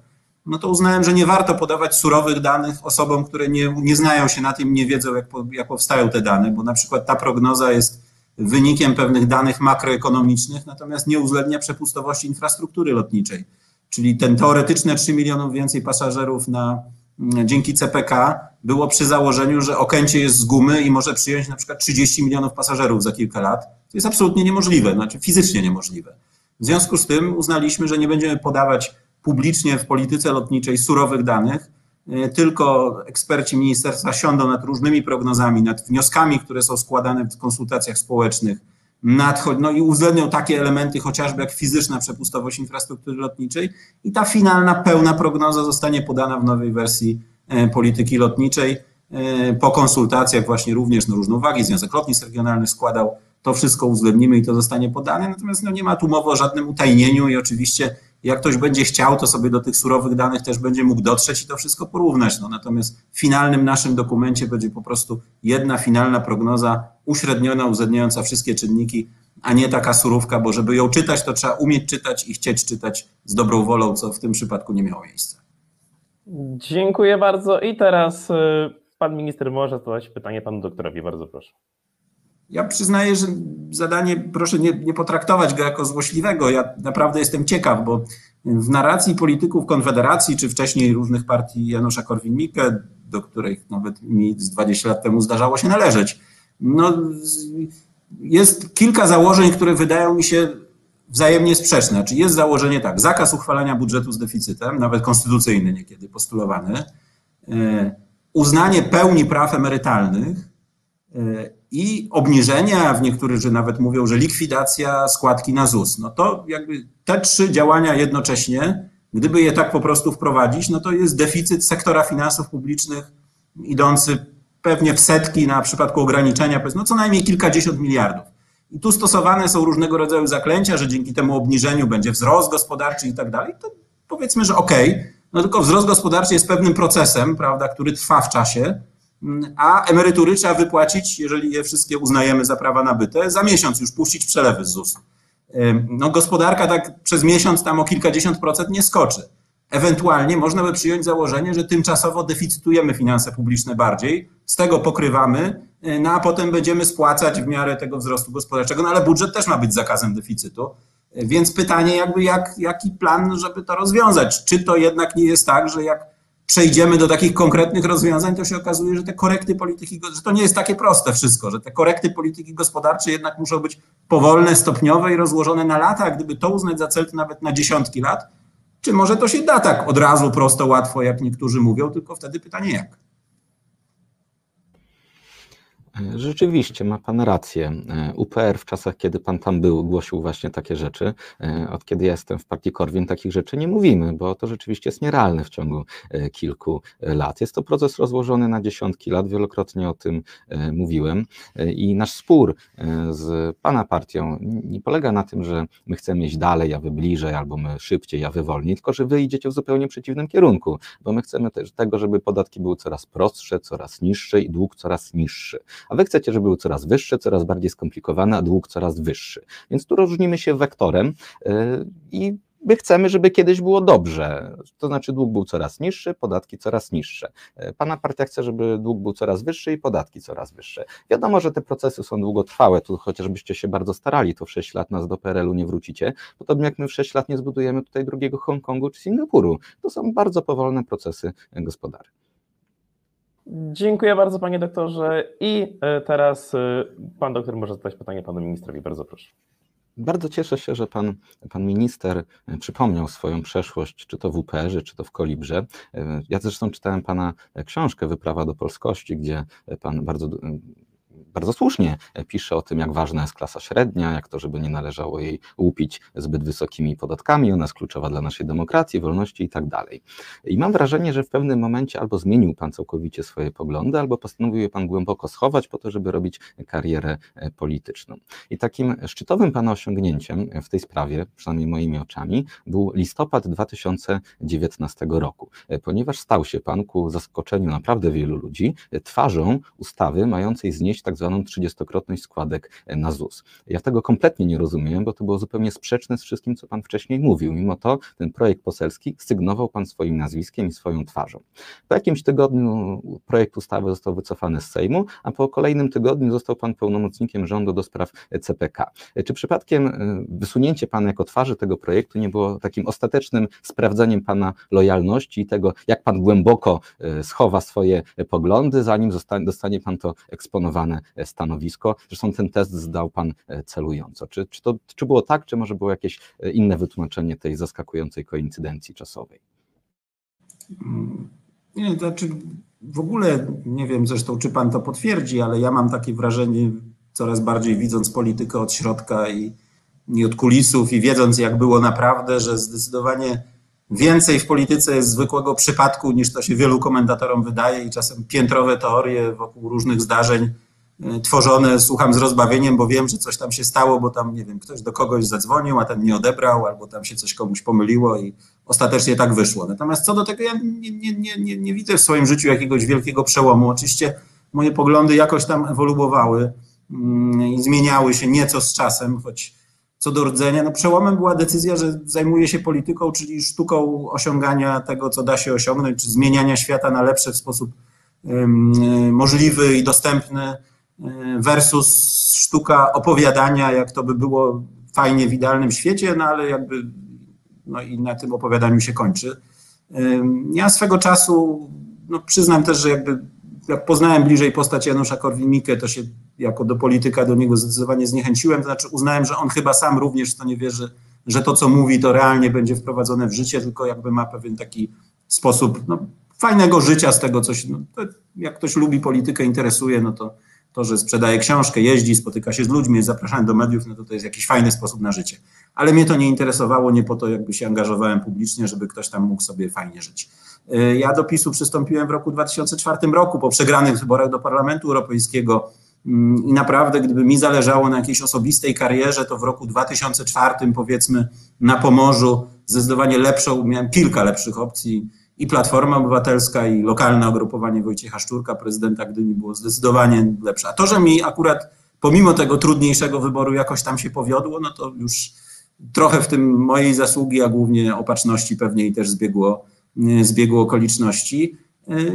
no to uznałem, że nie warto podawać surowych danych osobom, które nie, nie znają się na tym, nie wiedzą, jak, jak powstają te dane, bo na przykład ta prognoza jest wynikiem pewnych danych makroekonomicznych, natomiast nie uwzględnia przepustowości infrastruktury lotniczej. Czyli ten teoretyczne 3 milionów więcej pasażerów na, dzięki CPK było przy założeniu, że Okęcie jest z gumy i może przyjąć na przykład 30 milionów pasażerów za kilka lat. To jest absolutnie niemożliwe, znaczy fizycznie niemożliwe. W związku z tym uznaliśmy, że nie będziemy podawać publicznie w polityce lotniczej surowych danych, e, tylko eksperci ministerstwa siądą nad różnymi prognozami, nad wnioskami, które są składane w konsultacjach społecznych, nadchodzi, no i uwzględnią takie elementy chociażby jak fizyczna przepustowość infrastruktury lotniczej. I ta finalna, pełna prognoza zostanie podana w nowej wersji e, polityki lotniczej. E, po konsultacjach właśnie również na różne uwagi, Związek Lotnictw Regionalnych składał, to wszystko uwzględnimy i to zostanie podane, natomiast no nie ma tu mowy o żadnym utajnieniu i oczywiście jak ktoś będzie chciał, to sobie do tych surowych danych też będzie mógł dotrzeć i to wszystko porównać. No, natomiast w finalnym naszym dokumencie będzie po prostu jedna finalna prognoza uśredniona, uwzględniająca wszystkie czynniki, a nie taka surówka, bo żeby ją czytać, to trzeba umieć czytać i chcieć czytać z dobrą wolą, co w tym przypadku nie miało miejsca. Dziękuję bardzo. I teraz y, pan minister może zadać pytanie panu doktorowi. Bardzo proszę. Ja przyznaję, że zadanie, proszę nie, nie, potraktować go jako złośliwego. Ja naprawdę jestem ciekaw, bo w narracji polityków Konfederacji, czy wcześniej różnych partii Janusza Korwin-Mikke, do których nawet mi z 20 lat temu zdarzało się należeć, no, jest kilka założeń, które wydają mi się wzajemnie sprzeczne. Czyli jest założenie tak, zakaz uchwalania budżetu z deficytem, nawet konstytucyjny niekiedy postulowany, uznanie pełni praw emerytalnych i obniżenia, w niektórych że nawet mówią, że likwidacja składki na ZUS. No to jakby te trzy działania jednocześnie, gdyby je tak po prostu wprowadzić, no to jest deficyt sektora finansów publicznych idący pewnie w setki na przypadku ograniczenia, no co najmniej kilkadziesiąt miliardów. I tu stosowane są różnego rodzaju zaklęcia, że dzięki temu obniżeniu będzie wzrost gospodarczy i tak dalej. To powiedzmy, że okej, okay, no tylko wzrost gospodarczy jest pewnym procesem, prawda, który trwa w czasie a emerytury trzeba wypłacić, jeżeli je wszystkie uznajemy za prawa nabyte, za miesiąc już puścić przelewy z ZUS. No gospodarka tak przez miesiąc tam o kilkadziesiąt procent nie skoczy. Ewentualnie można by przyjąć założenie, że tymczasowo deficytujemy finanse publiczne bardziej, z tego pokrywamy, e, no a potem będziemy spłacać w miarę tego wzrostu gospodarczego, no ale budżet też ma być zakazem deficytu. Więc pytanie jakby jak, jaki plan, żeby to rozwiązać? Czy to jednak nie jest tak, że jak przejdziemy do takich konkretnych rozwiązań, to się okazuje, że te korekty polityki, że to nie jest takie proste wszystko, że te korekty polityki gospodarczej jednak muszą być powolne, stopniowe i rozłożone na lata, a gdyby to uznać za cel, to nawet na dziesiątki lat. Czy może to się da tak od razu, prosto, łatwo, jak niektórzy mówią, tylko wtedy pytanie jak? Rzeczywiście, ma Pan rację. UPR w czasach, kiedy Pan tam był, głosił właśnie takie rzeczy. Od kiedy ja jestem w partii Korwin, takich rzeczy nie mówimy, bo to rzeczywiście jest nierealne w ciągu e, kilku lat. Jest to proces rozłożony na dziesiątki lat, wielokrotnie o tym e, mówiłem. E, I nasz spór z Pana partią nie polega na tym, że my chcemy iść dalej, a Wy bliżej, albo my szybciej, a Wy wolniej, tylko że Wy idziecie w zupełnie przeciwnym kierunku, bo my chcemy też tego, żeby podatki były coraz prostsze, coraz niższe i dług coraz niższy a wy chcecie, żeby były coraz wyższe, coraz bardziej skomplikowane, a dług coraz wyższy. Więc tu różnimy się wektorem y, i my chcemy, żeby kiedyś było dobrze. To znaczy dług był coraz niższy, podatki coraz niższe. Y, pana partia chce, żeby dług był coraz wyższy i podatki coraz wyższe. Wiadomo, że te procesy są długotrwałe, tu chociażbyście się bardzo starali, to w 6 lat nas do PRL-u nie wrócicie, podobnie jak my w 6 lat nie zbudujemy tutaj drugiego Hongkongu czy Singapuru. To są bardzo powolne procesy gospodarcze. Dziękuję bardzo, panie doktorze. I e, teraz e, pan doktor może zadać pytanie panu ministrowi. Bardzo proszę. Bardzo cieszę się, że pan, pan minister e, przypomniał swoją przeszłość, czy to w UPR-ze, czy to w Kolibrze. Ja zresztą czytałem pana książkę Wyprawa do polskości, gdzie pan bardzo bardzo słusznie pisze o tym, jak ważna jest klasa średnia, jak to, żeby nie należało jej łupić zbyt wysokimi podatkami, ona jest kluczowa dla naszej demokracji, wolności i tak dalej. I mam wrażenie, że w pewnym momencie albo zmienił Pan całkowicie swoje poglądy, albo postanowił je Pan głęboko schować po to, żeby robić karierę e, polityczną. I takim szczytowym Pana osiągnięciem w tej sprawie, przynajmniej moimi oczami, był listopad 2019 roku, e, ponieważ stał się Pan ku zaskoczeniu naprawdę wielu ludzi twarzą ustawy mającej znieść tak zwaną 30-krotność składek e, na ZUS. Ja tego kompletnie nie rozumiem, bo to było zupełnie sprzeczne z wszystkim, co Pan wcześniej mówił. Mimo to ten projekt poselski sygnował Pan swoim nazwiskiem i swoją twarzą. Po jakimś tygodniu projekt ustawy został wycofany z Sejmu, a po kolejnym tygodniu został Pan pełnomocnikiem rządu do spraw CPK. E, czy przypadkiem e, wysunięcie Pana jako twarzy tego projektu nie było takim ostatecznym sprawdzeniem Pana lojalności i tego, jak Pan głęboko schowa swoje poglądy, zanim dostanie Pan to eksponowane stanowisko. Zresztą ten test zdał Pan e, celująco. Czy, czy, to, czy było tak, czy może było jakieś e, inne wytłumaczenie tej zaskakującej koincydencji czasowej? Nie, znaczy w ogóle nie wiem zresztą, czy Pan to potwierdzi, ale ja mam takie wrażenie, coraz bardziej widząc politykę od środka i, i od kulisów i wiedząc, jak było naprawdę, że zdecydowanie więcej w polityce jest zwykłego przypadku, niż to się wielu komentatorom wydaje i czasem piętrowe teorie wokół różnych zdarzeń tworzone, słucham z rozbawieniem, bo wiem, że coś tam się stało, bo tam, nie wiem, ktoś do kogoś zadzwonił, a ten nie odebrał, albo tam się coś komuś pomyliło i ostatecznie tak wyszło. Natomiast co do tego, ja nie, nie, nie, nie, widzę w swoim życiu jakiegoś wielkiego przełomu. Oczywiście moje poglądy jakoś tam ewoluowały mm, i zmieniały się nieco z czasem, choć co do rdzenia, no przełomem była decyzja, że zajmuję się polityką, czyli sztuką osiągania tego, co da się osiągnąć, czy zmieniania świata na lepsze w sposób możliwy i dostępny versus sztuka opowiadania, jak to by było fajnie w idealnym świecie, no ale jakby no i na tym opowiadaniu się kończy. E, ja swego czasu, no przyznam też, że jakby jak poznałem bliżej postać Janusza Korwin-Mikke, to się jako do polityka do niego zdecydowanie zniechęciłem, to znaczy uznałem, że on chyba sam również w to nie wierzy, że to, co mówi, to realnie będzie wprowadzone w życie, tylko jakby ma pewien taki sposób no, fajnego życia z tego coś. No, jak ktoś lubi politykę, interesuje, no to to, że sprzedaje książkę, jeździ, spotyka się z ludźmi, jest zapraszany do mediów, no to to jest jakiś fajny sposób na życie. Ale mnie to nie interesowało, nie po to jakby się angażowałem publicznie, żeby ktoś tam mógł sobie fajnie żyć. Y, ja do PiSu przystąpiłem w roku 2004 roku po przegranych wyborach do Parlamentu Europejskiego mm, i naprawdę gdyby mi zależało na jakiejś osobistej karierze, to w roku 2004 powiedzmy na Pomorzu zdecydowanie lepszą, miałem kilka lepszych opcji i Platforma Obywatelska, i lokalne ugrupowanie Wojciecha Szczurka, prezydenta Gdyni było zdecydowanie lepsze. A to, że mi akurat pomimo tego trudniejszego wyboru jakoś tam się powiodło, no to już trochę w tym mojej zasługi, a głównie opatrzności pewnie i też zbiegło, zbiegło okoliczności.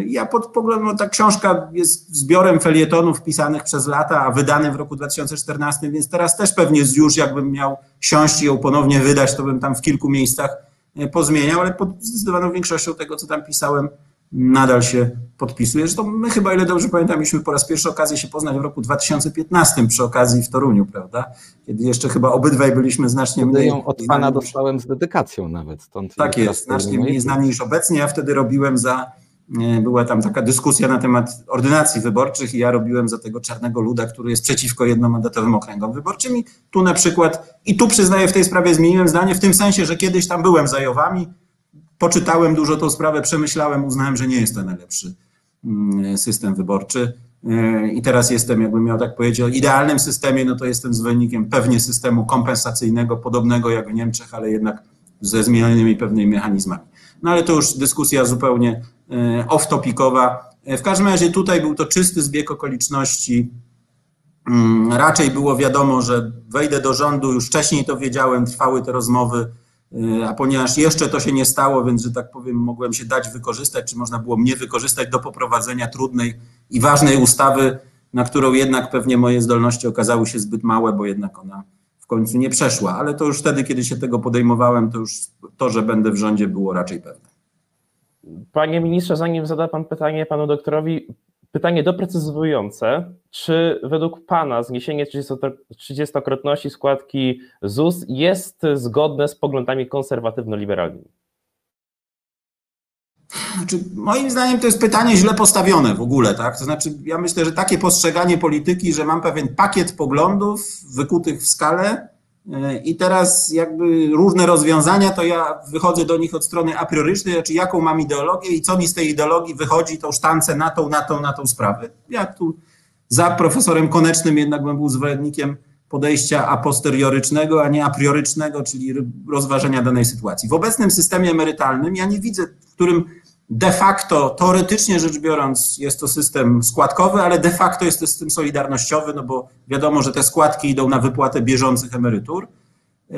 Ja pod poglądem, no ta książka jest zbiorem felietonów pisanych przez lata, a wydany w roku 2014, więc teraz też pewnie już jakbym miał siąść i ją ponownie wydać, to bym tam w kilku miejscach E, pozmieniał, ale pod zdecydowaną większością tego, co tam pisałem, nadal się podpisuję. Zresztą my chyba, ile dobrze pamiętam, mieliśmy po raz pierwszy okazję się poznać w roku 2015 przy okazji w Toruniu, prawda? Kiedy jeszcze chyba obydwaj byliśmy znacznie wtedy mniej... ją od pana dostałem z dedykacją nawet. Stąd tak jest, znacznie mniej znani niż obecnie. Ja wtedy robiłem za E, była tam taka dyskusja na temat ordynacji wyborczych i ja robiłem za tego czarnego luda, który jest przeciwko jednomandatowym okręgom wyborczym i tu na przykład, i tu przyznaję w tej sprawie zmieniłem zdanie w tym sensie, że kiedyś tam byłem za Jowami, poczytałem dużo tą sprawę, przemyślałem, uznałem, że nie jest to najlepszy mm, system wyborczy e, i teraz jestem, jakbym miał tak powiedzieć, o idealnym systemie, no to jestem zwolennikiem pewnie systemu kompensacyjnego, podobnego jak w Niemczech, ale jednak ze zmienionymi pewnymi mechanizmami. No ale to już dyskusja zupełnie e, off-topicowa. E, w każdym razie tutaj był to czysty zbieg okoliczności. Mm, raczej było wiadomo, że wejdę do rządu, już wcześniej to wiedziałem, trwały te rozmowy, e, a ponieważ jeszcze to się nie stało, więc, że tak powiem, mogłem się dać wykorzystać, czy można było mnie wykorzystać do poprowadzenia trudnej i ważnej ustawy, na którą jednak pewnie moje zdolności okazały się zbyt małe, bo jednak ona końcu nie przeszła, ale to już wtedy, kiedy się tego podejmowałem, to już to, że będę w rządzie było raczej pewne. Panie ministrze, zanim zada pan pytanie panu doktorowi, pytanie doprecyzowujące. Czy według pana zniesienie 30-krotności składki ZUS jest zgodne z poglądami konserwatywno-liberalnymi? Znaczy, moim zdaniem to jest pytanie źle postawione w ogóle, tak? To znaczy, ja myślę, że takie postrzeganie polityki, że mam pewien pakiet poglądów wykutych w skalę i teraz jakby różne rozwiązania, to ja wychodzę do nich od strony a priorycznej, znaczy jaką mam ideologię i co mi z tej ideologii wychodzi, tą sztancę na tą, na tą, na tą sprawę. Ja tu za profesorem Konecznym jednak bym był zwolennikiem podejścia a posteriorycznego, a nie a priorycznego, czyli rozważenia danej sytuacji. W obecnym systemie emerytalnym ja nie widzę, w którym de facto, teoretycznie rzecz biorąc, jest to system składkowy, ale de facto jest to system solidarnościowy, no bo wiadomo, że te składki idą na wypłatę bieżących emerytur, e,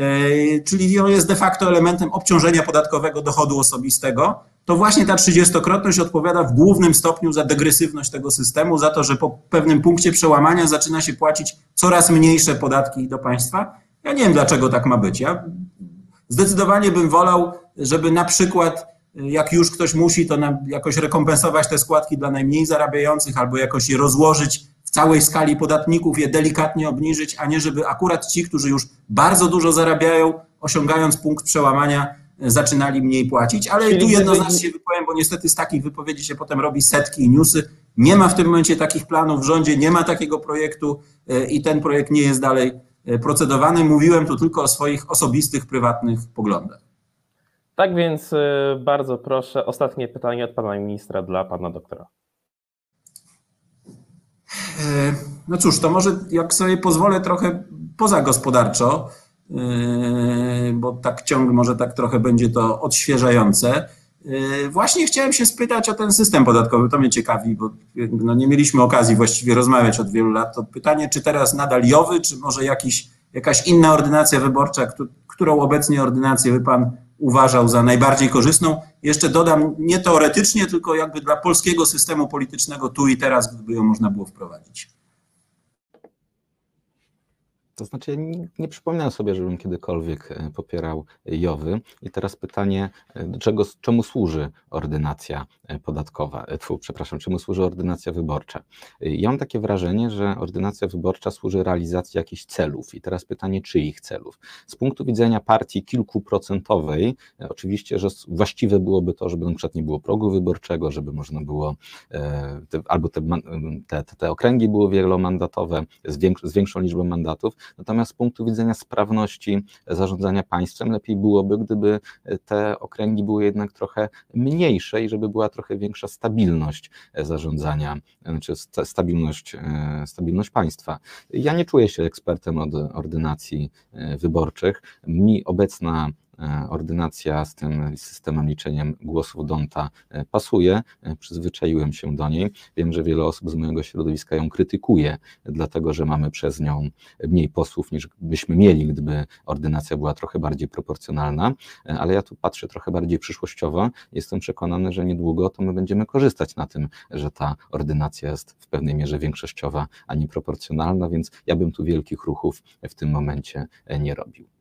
czyli on jest de facto elementem obciążenia podatkowego dochodu osobistego. To właśnie ta trzydziestokrotność odpowiada w głównym stopniu za degresywność tego systemu, za to, że po pewnym punkcie przełamania zaczyna się płacić coraz mniejsze podatki do państwa. Ja nie wiem, dlaczego tak ma być. Ja zdecydowanie bym wolał, żeby na przykład jak już ktoś musi, to jakoś rekompensować te składki dla najmniej zarabiających albo jakoś je rozłożyć w całej skali podatników, je delikatnie obniżyć, a nie żeby akurat ci, którzy już bardzo dużo zarabiają, osiągając punkt przełamania, zaczynali mniej płacić. Ale Czyli tu jednoznacznie się wypowiem, bo niestety z takich wypowiedzi się potem robi setki i newsy. Nie ma w tym momencie takich planów w rządzie, nie ma takiego projektu e, i ten projekt nie jest dalej e, procedowany. Mówiłem tu tylko o swoich osobistych, prywatnych poglądach. Tak więc y, bardzo proszę, ostatnie pytanie od pana ministra dla pana doktora. E, no cóż, to może jak sobie pozwolę trochę poza gospodarczo, e, bo tak ciąg może tak trochę będzie to odświeżające. E, właśnie chciałem się spytać o ten system podatkowy, to mnie ciekawi, bo no nie mieliśmy okazji właściwie rozmawiać od wielu lat. To pytanie, czy teraz nadal jowy, czy może jakiś, jakaś inna ordynacja wyborcza, którą obecnie ordynację by pan uważał za najbardziej korzystną. Jeszcze dodam, nie teoretycznie, tylko jakby dla polskiego systemu politycznego tu i teraz, gdyby ją można było wprowadzić. To znaczy, nie, nie przypominam sobie, żebym kiedykolwiek e, popierał JOWY. I teraz pytanie, e, czego, czemu służy ordynacja e, podatkowa? Tfu, przepraszam, czemu służy ordynacja wyborcza? Ja mam takie wrażenie, że ordynacja wyborcza służy realizacji jakichś celów. I teraz pytanie, czyich celów? Z punktu widzenia partii kilkuprocentowej, oczywiście, że właściwe byłoby to, żeby na przykład nie było progu wyborczego, żeby można było, te, albo te, te, te, okręgi były wielomandatowe z, z większą liczbą mandatów, Natomiast z punktu widzenia sprawności zarządzania państwem, lepiej byłoby, gdyby te okręgi były jednak trochę mniejsze i żeby była trochę większa stabilność zarządzania, znaczy stabilność, e, stabilność państwa. Ja nie czuję się ekspertem od ordynacji e, wyborczych. Mi obecna ordynacja z tym systemem liczeniem głosów Donta e, pasuje, e, przyzwyczaiłem się do niej. Wiem, że wiele osób z mojego środowiska ją krytykuje, dlatego że mamy przez nią mniej posłów niż byśmy mieli, gdyby ordynacja była trochę bardziej proporcjonalna, ale ja tu patrzę trochę bardziej przyszłościowo. Jestem przekonany, że niedługo to my będziemy korzystać na tym, że ta ordynacja jest w pewnej mierze większościowa, a nie proporcjonalna, więc ja bym tu wielkich ruchów w tym momencie nie robił.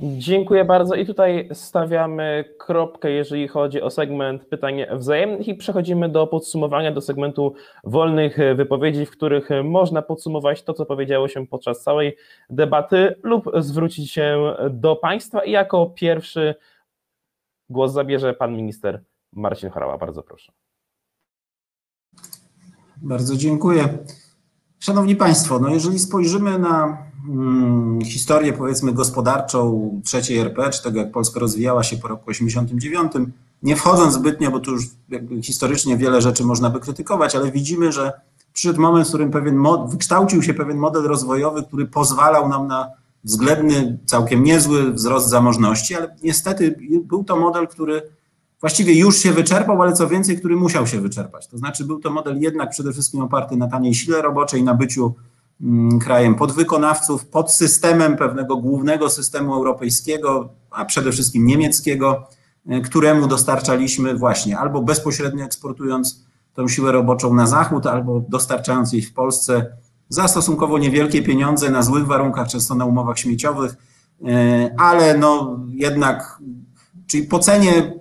Dziękuję bardzo i tutaj stawiamy kropkę, jeżeli chodzi o segment pytań wzajemnych i przechodzimy do podsumowania, do segmentu wolnych wypowiedzi, w których można podsumować to, co powiedziało się podczas całej debaty lub zwrócić się do Państwa i jako pierwszy głos zabierze Pan Minister Marcin Chorała. Bardzo proszę. Bardzo dziękuję. Szanowni Państwo, no jeżeli spojrzymy na hmm, historię powiedzmy gospodarczą trzeciej RP, czy tego jak Polska rozwijała się po roku 89, nie wchodząc zbytnio, bo tu już historycznie wiele rzeczy można by krytykować, ale widzimy, że przyszedł moment, w którym pewien mod, wykształcił się pewien model rozwojowy, który pozwalał nam na względny, całkiem niezły wzrost zamożności, ale niestety był to model, który właściwie już się wyczerpał, ale co więcej, który musiał się wyczerpać. To znaczy był to model jednak przede wszystkim oparty na taniej sile roboczej, na byciu krajem podwykonawców, pod systemem pewnego głównego systemu europejskiego, a przede wszystkim niemieckiego, e, któremu dostarczaliśmy właśnie albo bezpośrednio eksportując tą siłę roboczą na zachód, albo dostarczając jej w Polsce za stosunkowo niewielkie pieniądze na złych warunkach, często na umowach śmieciowych, e, ale no jednak, czyli po cenie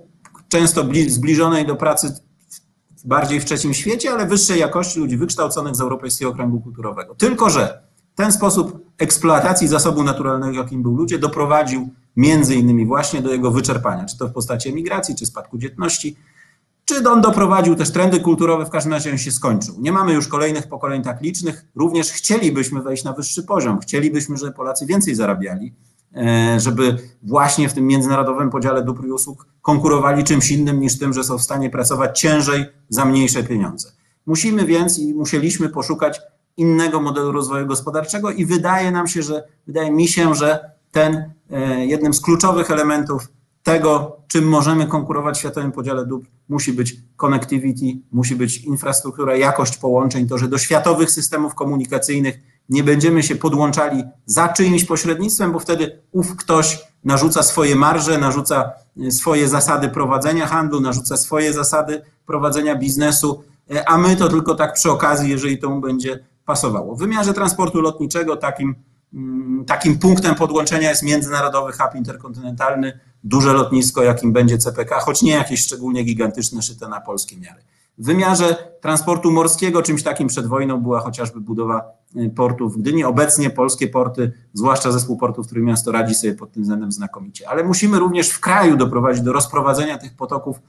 często zbliżonej do pracy bardziej w trzecim świecie, ale wyższej jakości ludzi wykształconych z Europejskiego Okręgu Kulturowego. Tylko, że ten sposób eksploatacji zasobu naturalnego, jakim był ludzie, doprowadził między innymi właśnie do jego wyczerpania, czy to w postaci emigracji, czy spadku dzietności, czy on doprowadził też trendy kulturowe, w każdym razie on się skończył. Nie mamy już kolejnych pokoleń tak licznych, również chcielibyśmy wejść na wyższy poziom, chcielibyśmy, żeby Polacy więcej zarabiali, żeby właśnie w tym międzynarodowym podziale dóbr i usług konkurowali czymś innym niż tym, że są w stanie pracować ciężej za mniejsze pieniądze. Musimy więc i musieliśmy poszukać innego modelu rozwoju gospodarczego i wydaje nam się, że wydaje mi się, że ten e, jednym z kluczowych elementów tego, czym możemy konkurować w światowym podziale dóbr, musi być connectivity, musi być infrastruktura, jakość połączeń, to, że do światowych systemów komunikacyjnych nie będziemy się podłączali za czyimś pośrednictwem, bo wtedy ów ktoś narzuca swoje marże, narzuca e, swoje zasady prowadzenia handlu, narzuca swoje zasady prowadzenia biznesu, e, a my to tylko tak przy okazji, jeżeli to mu będzie pasowało. W wymiarze transportu lotniczego takim, mm, takim punktem podłączenia jest międzynarodowy hub interkontynentalny, duże lotnisko, jakim będzie CPK, choć nie jakieś szczególnie gigantyczne, szyte na polskie miary. W wymiarze transportu morskiego czymś takim przed wojną była chociażby budowa y, portów w Gdyni. Obecnie polskie porty, zwłaszcza zespół portów miasto radzi sobie pod tym względem znakomicie. Ale musimy również w kraju doprowadzić do rozprowadzenia tych potoków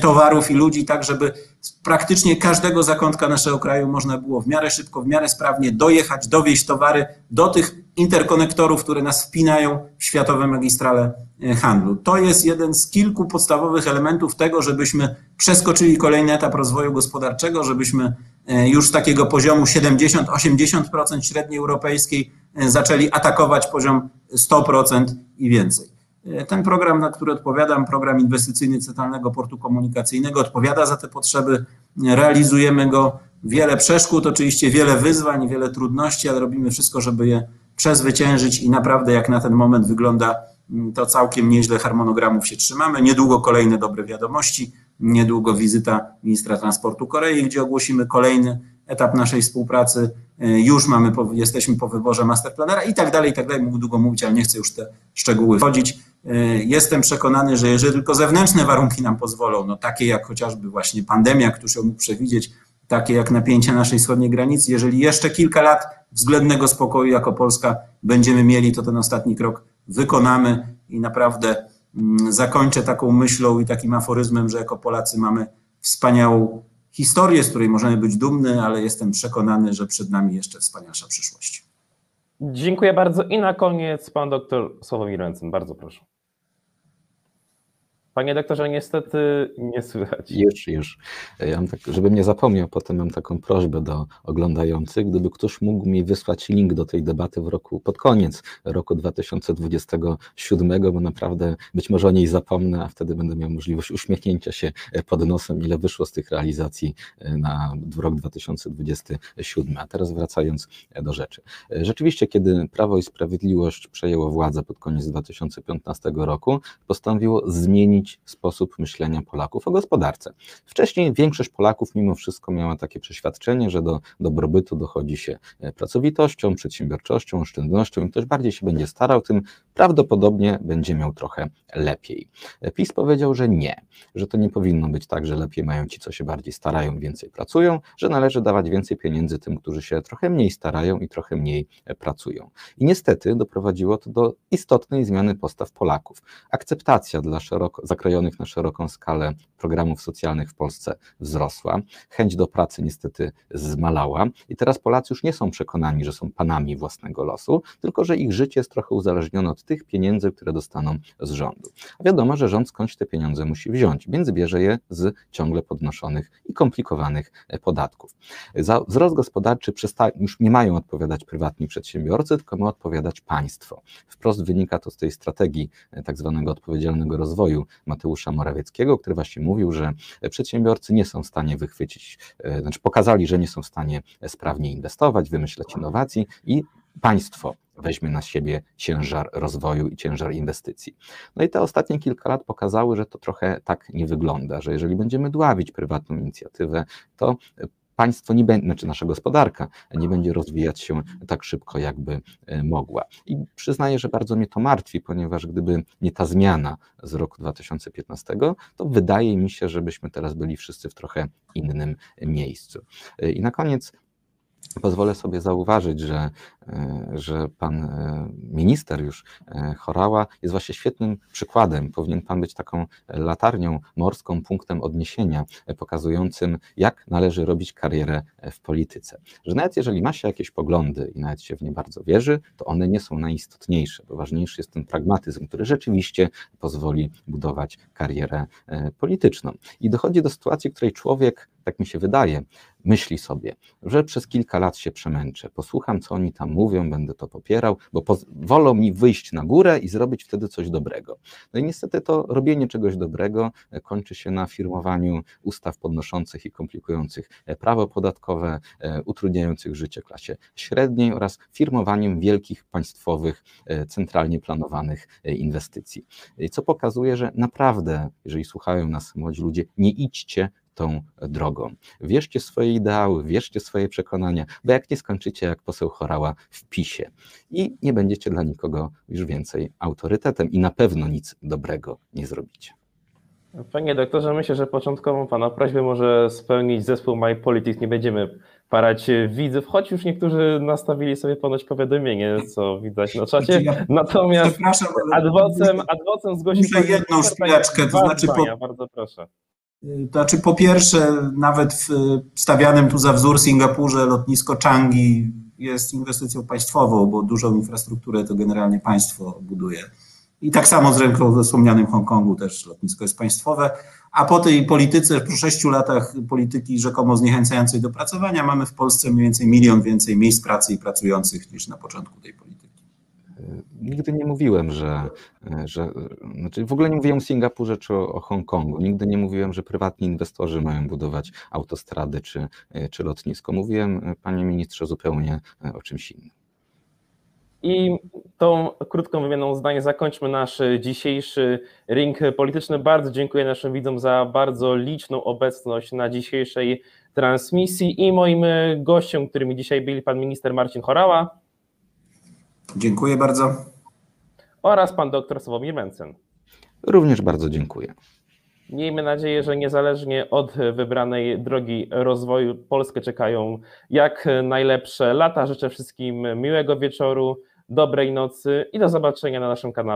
towarów i ludzi, tak żeby z praktycznie każdego zakątka naszego kraju można było w miarę szybko, w miarę sprawnie dojechać, dowieść towary do tych interkonektorów, które nas wpinają w światowe magistrale e, handlu. To jest jeden z kilku podstawowych elementów tego, żebyśmy przeskoczyli kolejny etap rozwoju gospodarczego, żebyśmy e, już z takiego poziomu 70-80% średniej europejskiej e, zaczęli atakować poziom 100% i więcej. Ten program, na który odpowiadam, program inwestycyjny Centralnego Portu Komunikacyjnego, odpowiada za te potrzeby. Realizujemy go. Wiele przeszkód, oczywiście wiele wyzwań, wiele trudności, ale robimy wszystko, żeby je przezwyciężyć i naprawdę jak na ten moment wygląda mm, to całkiem nieźle harmonogramów się trzymamy. Niedługo kolejne dobre wiadomości, niedługo wizyta ministra transportu Korei, gdzie ogłosimy kolejny etap naszej współpracy. Już mamy, jesteśmy po wyborze masterplanera i tak dalej, i tak dalej. Mógł długo mówić, ale nie chcę już te szczegóły wchodzić. Jestem przekonany, że jeżeli tylko zewnętrzne warunki nam pozwolą, no takie jak chociażby właśnie pandemia, któż ją mógł przewidzieć, takie jak napięcia naszej wschodniej granicy, jeżeli jeszcze kilka lat względnego spokoju jako Polska będziemy mieli, to ten ostatni krok wykonamy i naprawdę mm, zakończę taką myślą i takim aforyzmem, że jako Polacy mamy wspaniałą historię, z której możemy być dumny, ale jestem przekonany, że przed nami jeszcze wspanialsza przyszłość. Dziękuję bardzo i na koniec pan doktor Sławomir Ręcen, bardzo proszę. Panie doktorze, niestety nie słychać. Już, już. Ja tak, żebym nie zapomniał, potem mam taką prośbę do oglądających, gdyby ktoś mógł mi wysłać link do tej debaty w roku, pod koniec roku 2027, bo naprawdę być może o niej zapomnę, a wtedy będę miał możliwość uśmiechnięcia się pod nosem, ile wyszło z tych realizacji na rok 2027. A teraz wracając do rzeczy. Rzeczywiście, kiedy Prawo i Sprawiedliwość przejęło władzę pod koniec 2015 roku, postanowiło zmienić zmienić sposób myślenia Polaków o gospodarce. Wcześniej większość Polaków mimo wszystko miała takie przeświadczenie, że do dobrobytu dochodzi się e, pracowitością, przedsiębiorczością, oszczędnością. Im ktoś bardziej się będzie starał, tym prawdopodobnie będzie miał trochę lepiej. PiS powiedział, że nie, że to nie powinno być tak, że lepiej mają ci, co się bardziej starają, więcej pracują, że należy dawać więcej pieniędzy tym, którzy się trochę mniej starają i trochę mniej e, pracują. I niestety doprowadziło to do istotnej zmiany postaw Polaków. Akceptacja dla szeroko zakrojonych na szeroką skalę programów socjalnych w Polsce wzrosła, chęć do pracy niestety zmalała i teraz Polacy już nie są przekonani, że są panami własnego losu, tylko że ich życie jest trochę uzależnione od tych pieniędzy, które dostaną z rządu. A wiadomo, że rząd skądś te pieniądze musi wziąć, więc bierze je z ciągle podnoszonych i komplikowanych e, podatków. Za wzrost gospodarczy już nie mają odpowiadać prywatni przedsiębiorcy, tylko ma odpowiadać państwo. Wprost wynika to z tej strategii e, tak zwanego odpowiedzialnego rozwoju Mateusza Morawieckiego, który właśnie mówił, że przedsiębiorcy nie są w stanie wychwycić, e, znaczy pokazali, że nie są w stanie sprawnie inwestować, wymyślać innowacji i państwo weźmie na siebie ciężar rozwoju i ciężar inwestycji. No i te ostatnie kilka lat pokazały, że to trochę tak nie wygląda, że jeżeli będziemy dławić prywatną inicjatywę, to państwo nie będzie, znaczy nasza gospodarka nie będzie rozwijać się tak szybko, jakby e, mogła. I przyznaję, że bardzo mnie to martwi, ponieważ gdyby nie ta zmiana z roku 2015, to wydaje mi się, żebyśmy teraz byli wszyscy w trochę innym miejscu. E, I na koniec pozwolę sobie zauważyć, że, e, że pan e, minister już e, Chorała jest właśnie świetnym przykładem. Powinien pan być taką latarnią morską, punktem odniesienia, pokazującym, jak należy robić karierę w polityce. Że nawet jeżeli ma się jakieś poglądy i nawet się w nie bardzo wierzy, to one nie są najistotniejsze, bo ważniejszy jest ten pragmatyzm, który rzeczywiście pozwoli budować karierę polityczną. I dochodzi do sytuacji, w której człowiek tak mi się wydaje, myśli sobie, że przez kilka lat się przemęczę, posłucham, co oni tam mówią, będę to popierał, bo wolą mi wyjść na górę i zrobić wtedy coś dobrego. No i niestety to robienie czegoś dobrego e, kończy się na firmowaniu ustaw podnoszących i komplikujących e, prawo podatkowe, e, utrudniających życie klasie średniej oraz firmowaniem wielkich państwowych, centralnie planowanych inwestycji. Co pokazuje, że naprawdę, jeżeli słuchają nas młodzi ludzie, nie idźcie tą drogą. Wierzcie swoje ideały, wierzcie swoje przekonania, bo jak nie skończycie jak poseł Chorała w PiSie i nie będziecie dla nikogo już więcej autorytetem i na pewno nic dobrego nie zrobicie. Panie doktorze, myślę, że początkową Pana prośbę może spełnić zespół My Politics. Nie będziemy parać widzów, choć już niektórzy nastawili sobie ponoć powiadomienie, co widać na czacie. Ja, Natomiast adwocem, adwocem zgłosił... Muszę jedną szpileczkę, to znaczy... Po... Bardzo proszę. To znaczy, po pierwsze, nawet w stawianym tu za wzór Singapurze lotnisko Changi jest inwestycją państwową, bo dużą infrastrukturę to generalnie państwo buduje. I tak samo zresztą we wspomnianym Hongkongu też lotnisko jest państwowe. A po tej polityce, po sześciu latach polityki rzekomo zniechęcającej do pracowania, mamy w Polsce mniej więcej milion więcej miejsc pracy i pracujących niż na początku tej polityki nigdy nie mówiłem, że, że znaczy w ogóle nie mówiłem o Singapurze czy o, o Hongkongu. Nigdy nie mówiłem, że prywatni inwestorzy mają budować autostrady czy, czy lotnisko. Mówiłem, panie ministrze, zupełnie o czymś innym. I tą krótką wymianą zdań zakończmy nasz dzisiejszy ring polityczny. Bardzo dziękuję naszym widzom za bardzo liczną obecność na dzisiejszej transmisji i moim gościom, którymi dzisiaj byli pan minister Marcin Chorała. Dziękuję bardzo. Oraz pan doktor Sławomir Mencen. Również bardzo dziękuję. Miejmy nadzieję, że niezależnie od wybranej drogi rozwoju Polskę czekają jak najlepsze lata. Życzę wszystkim miłego wieczoru, dobrej nocy i do zobaczenia na naszym kanale.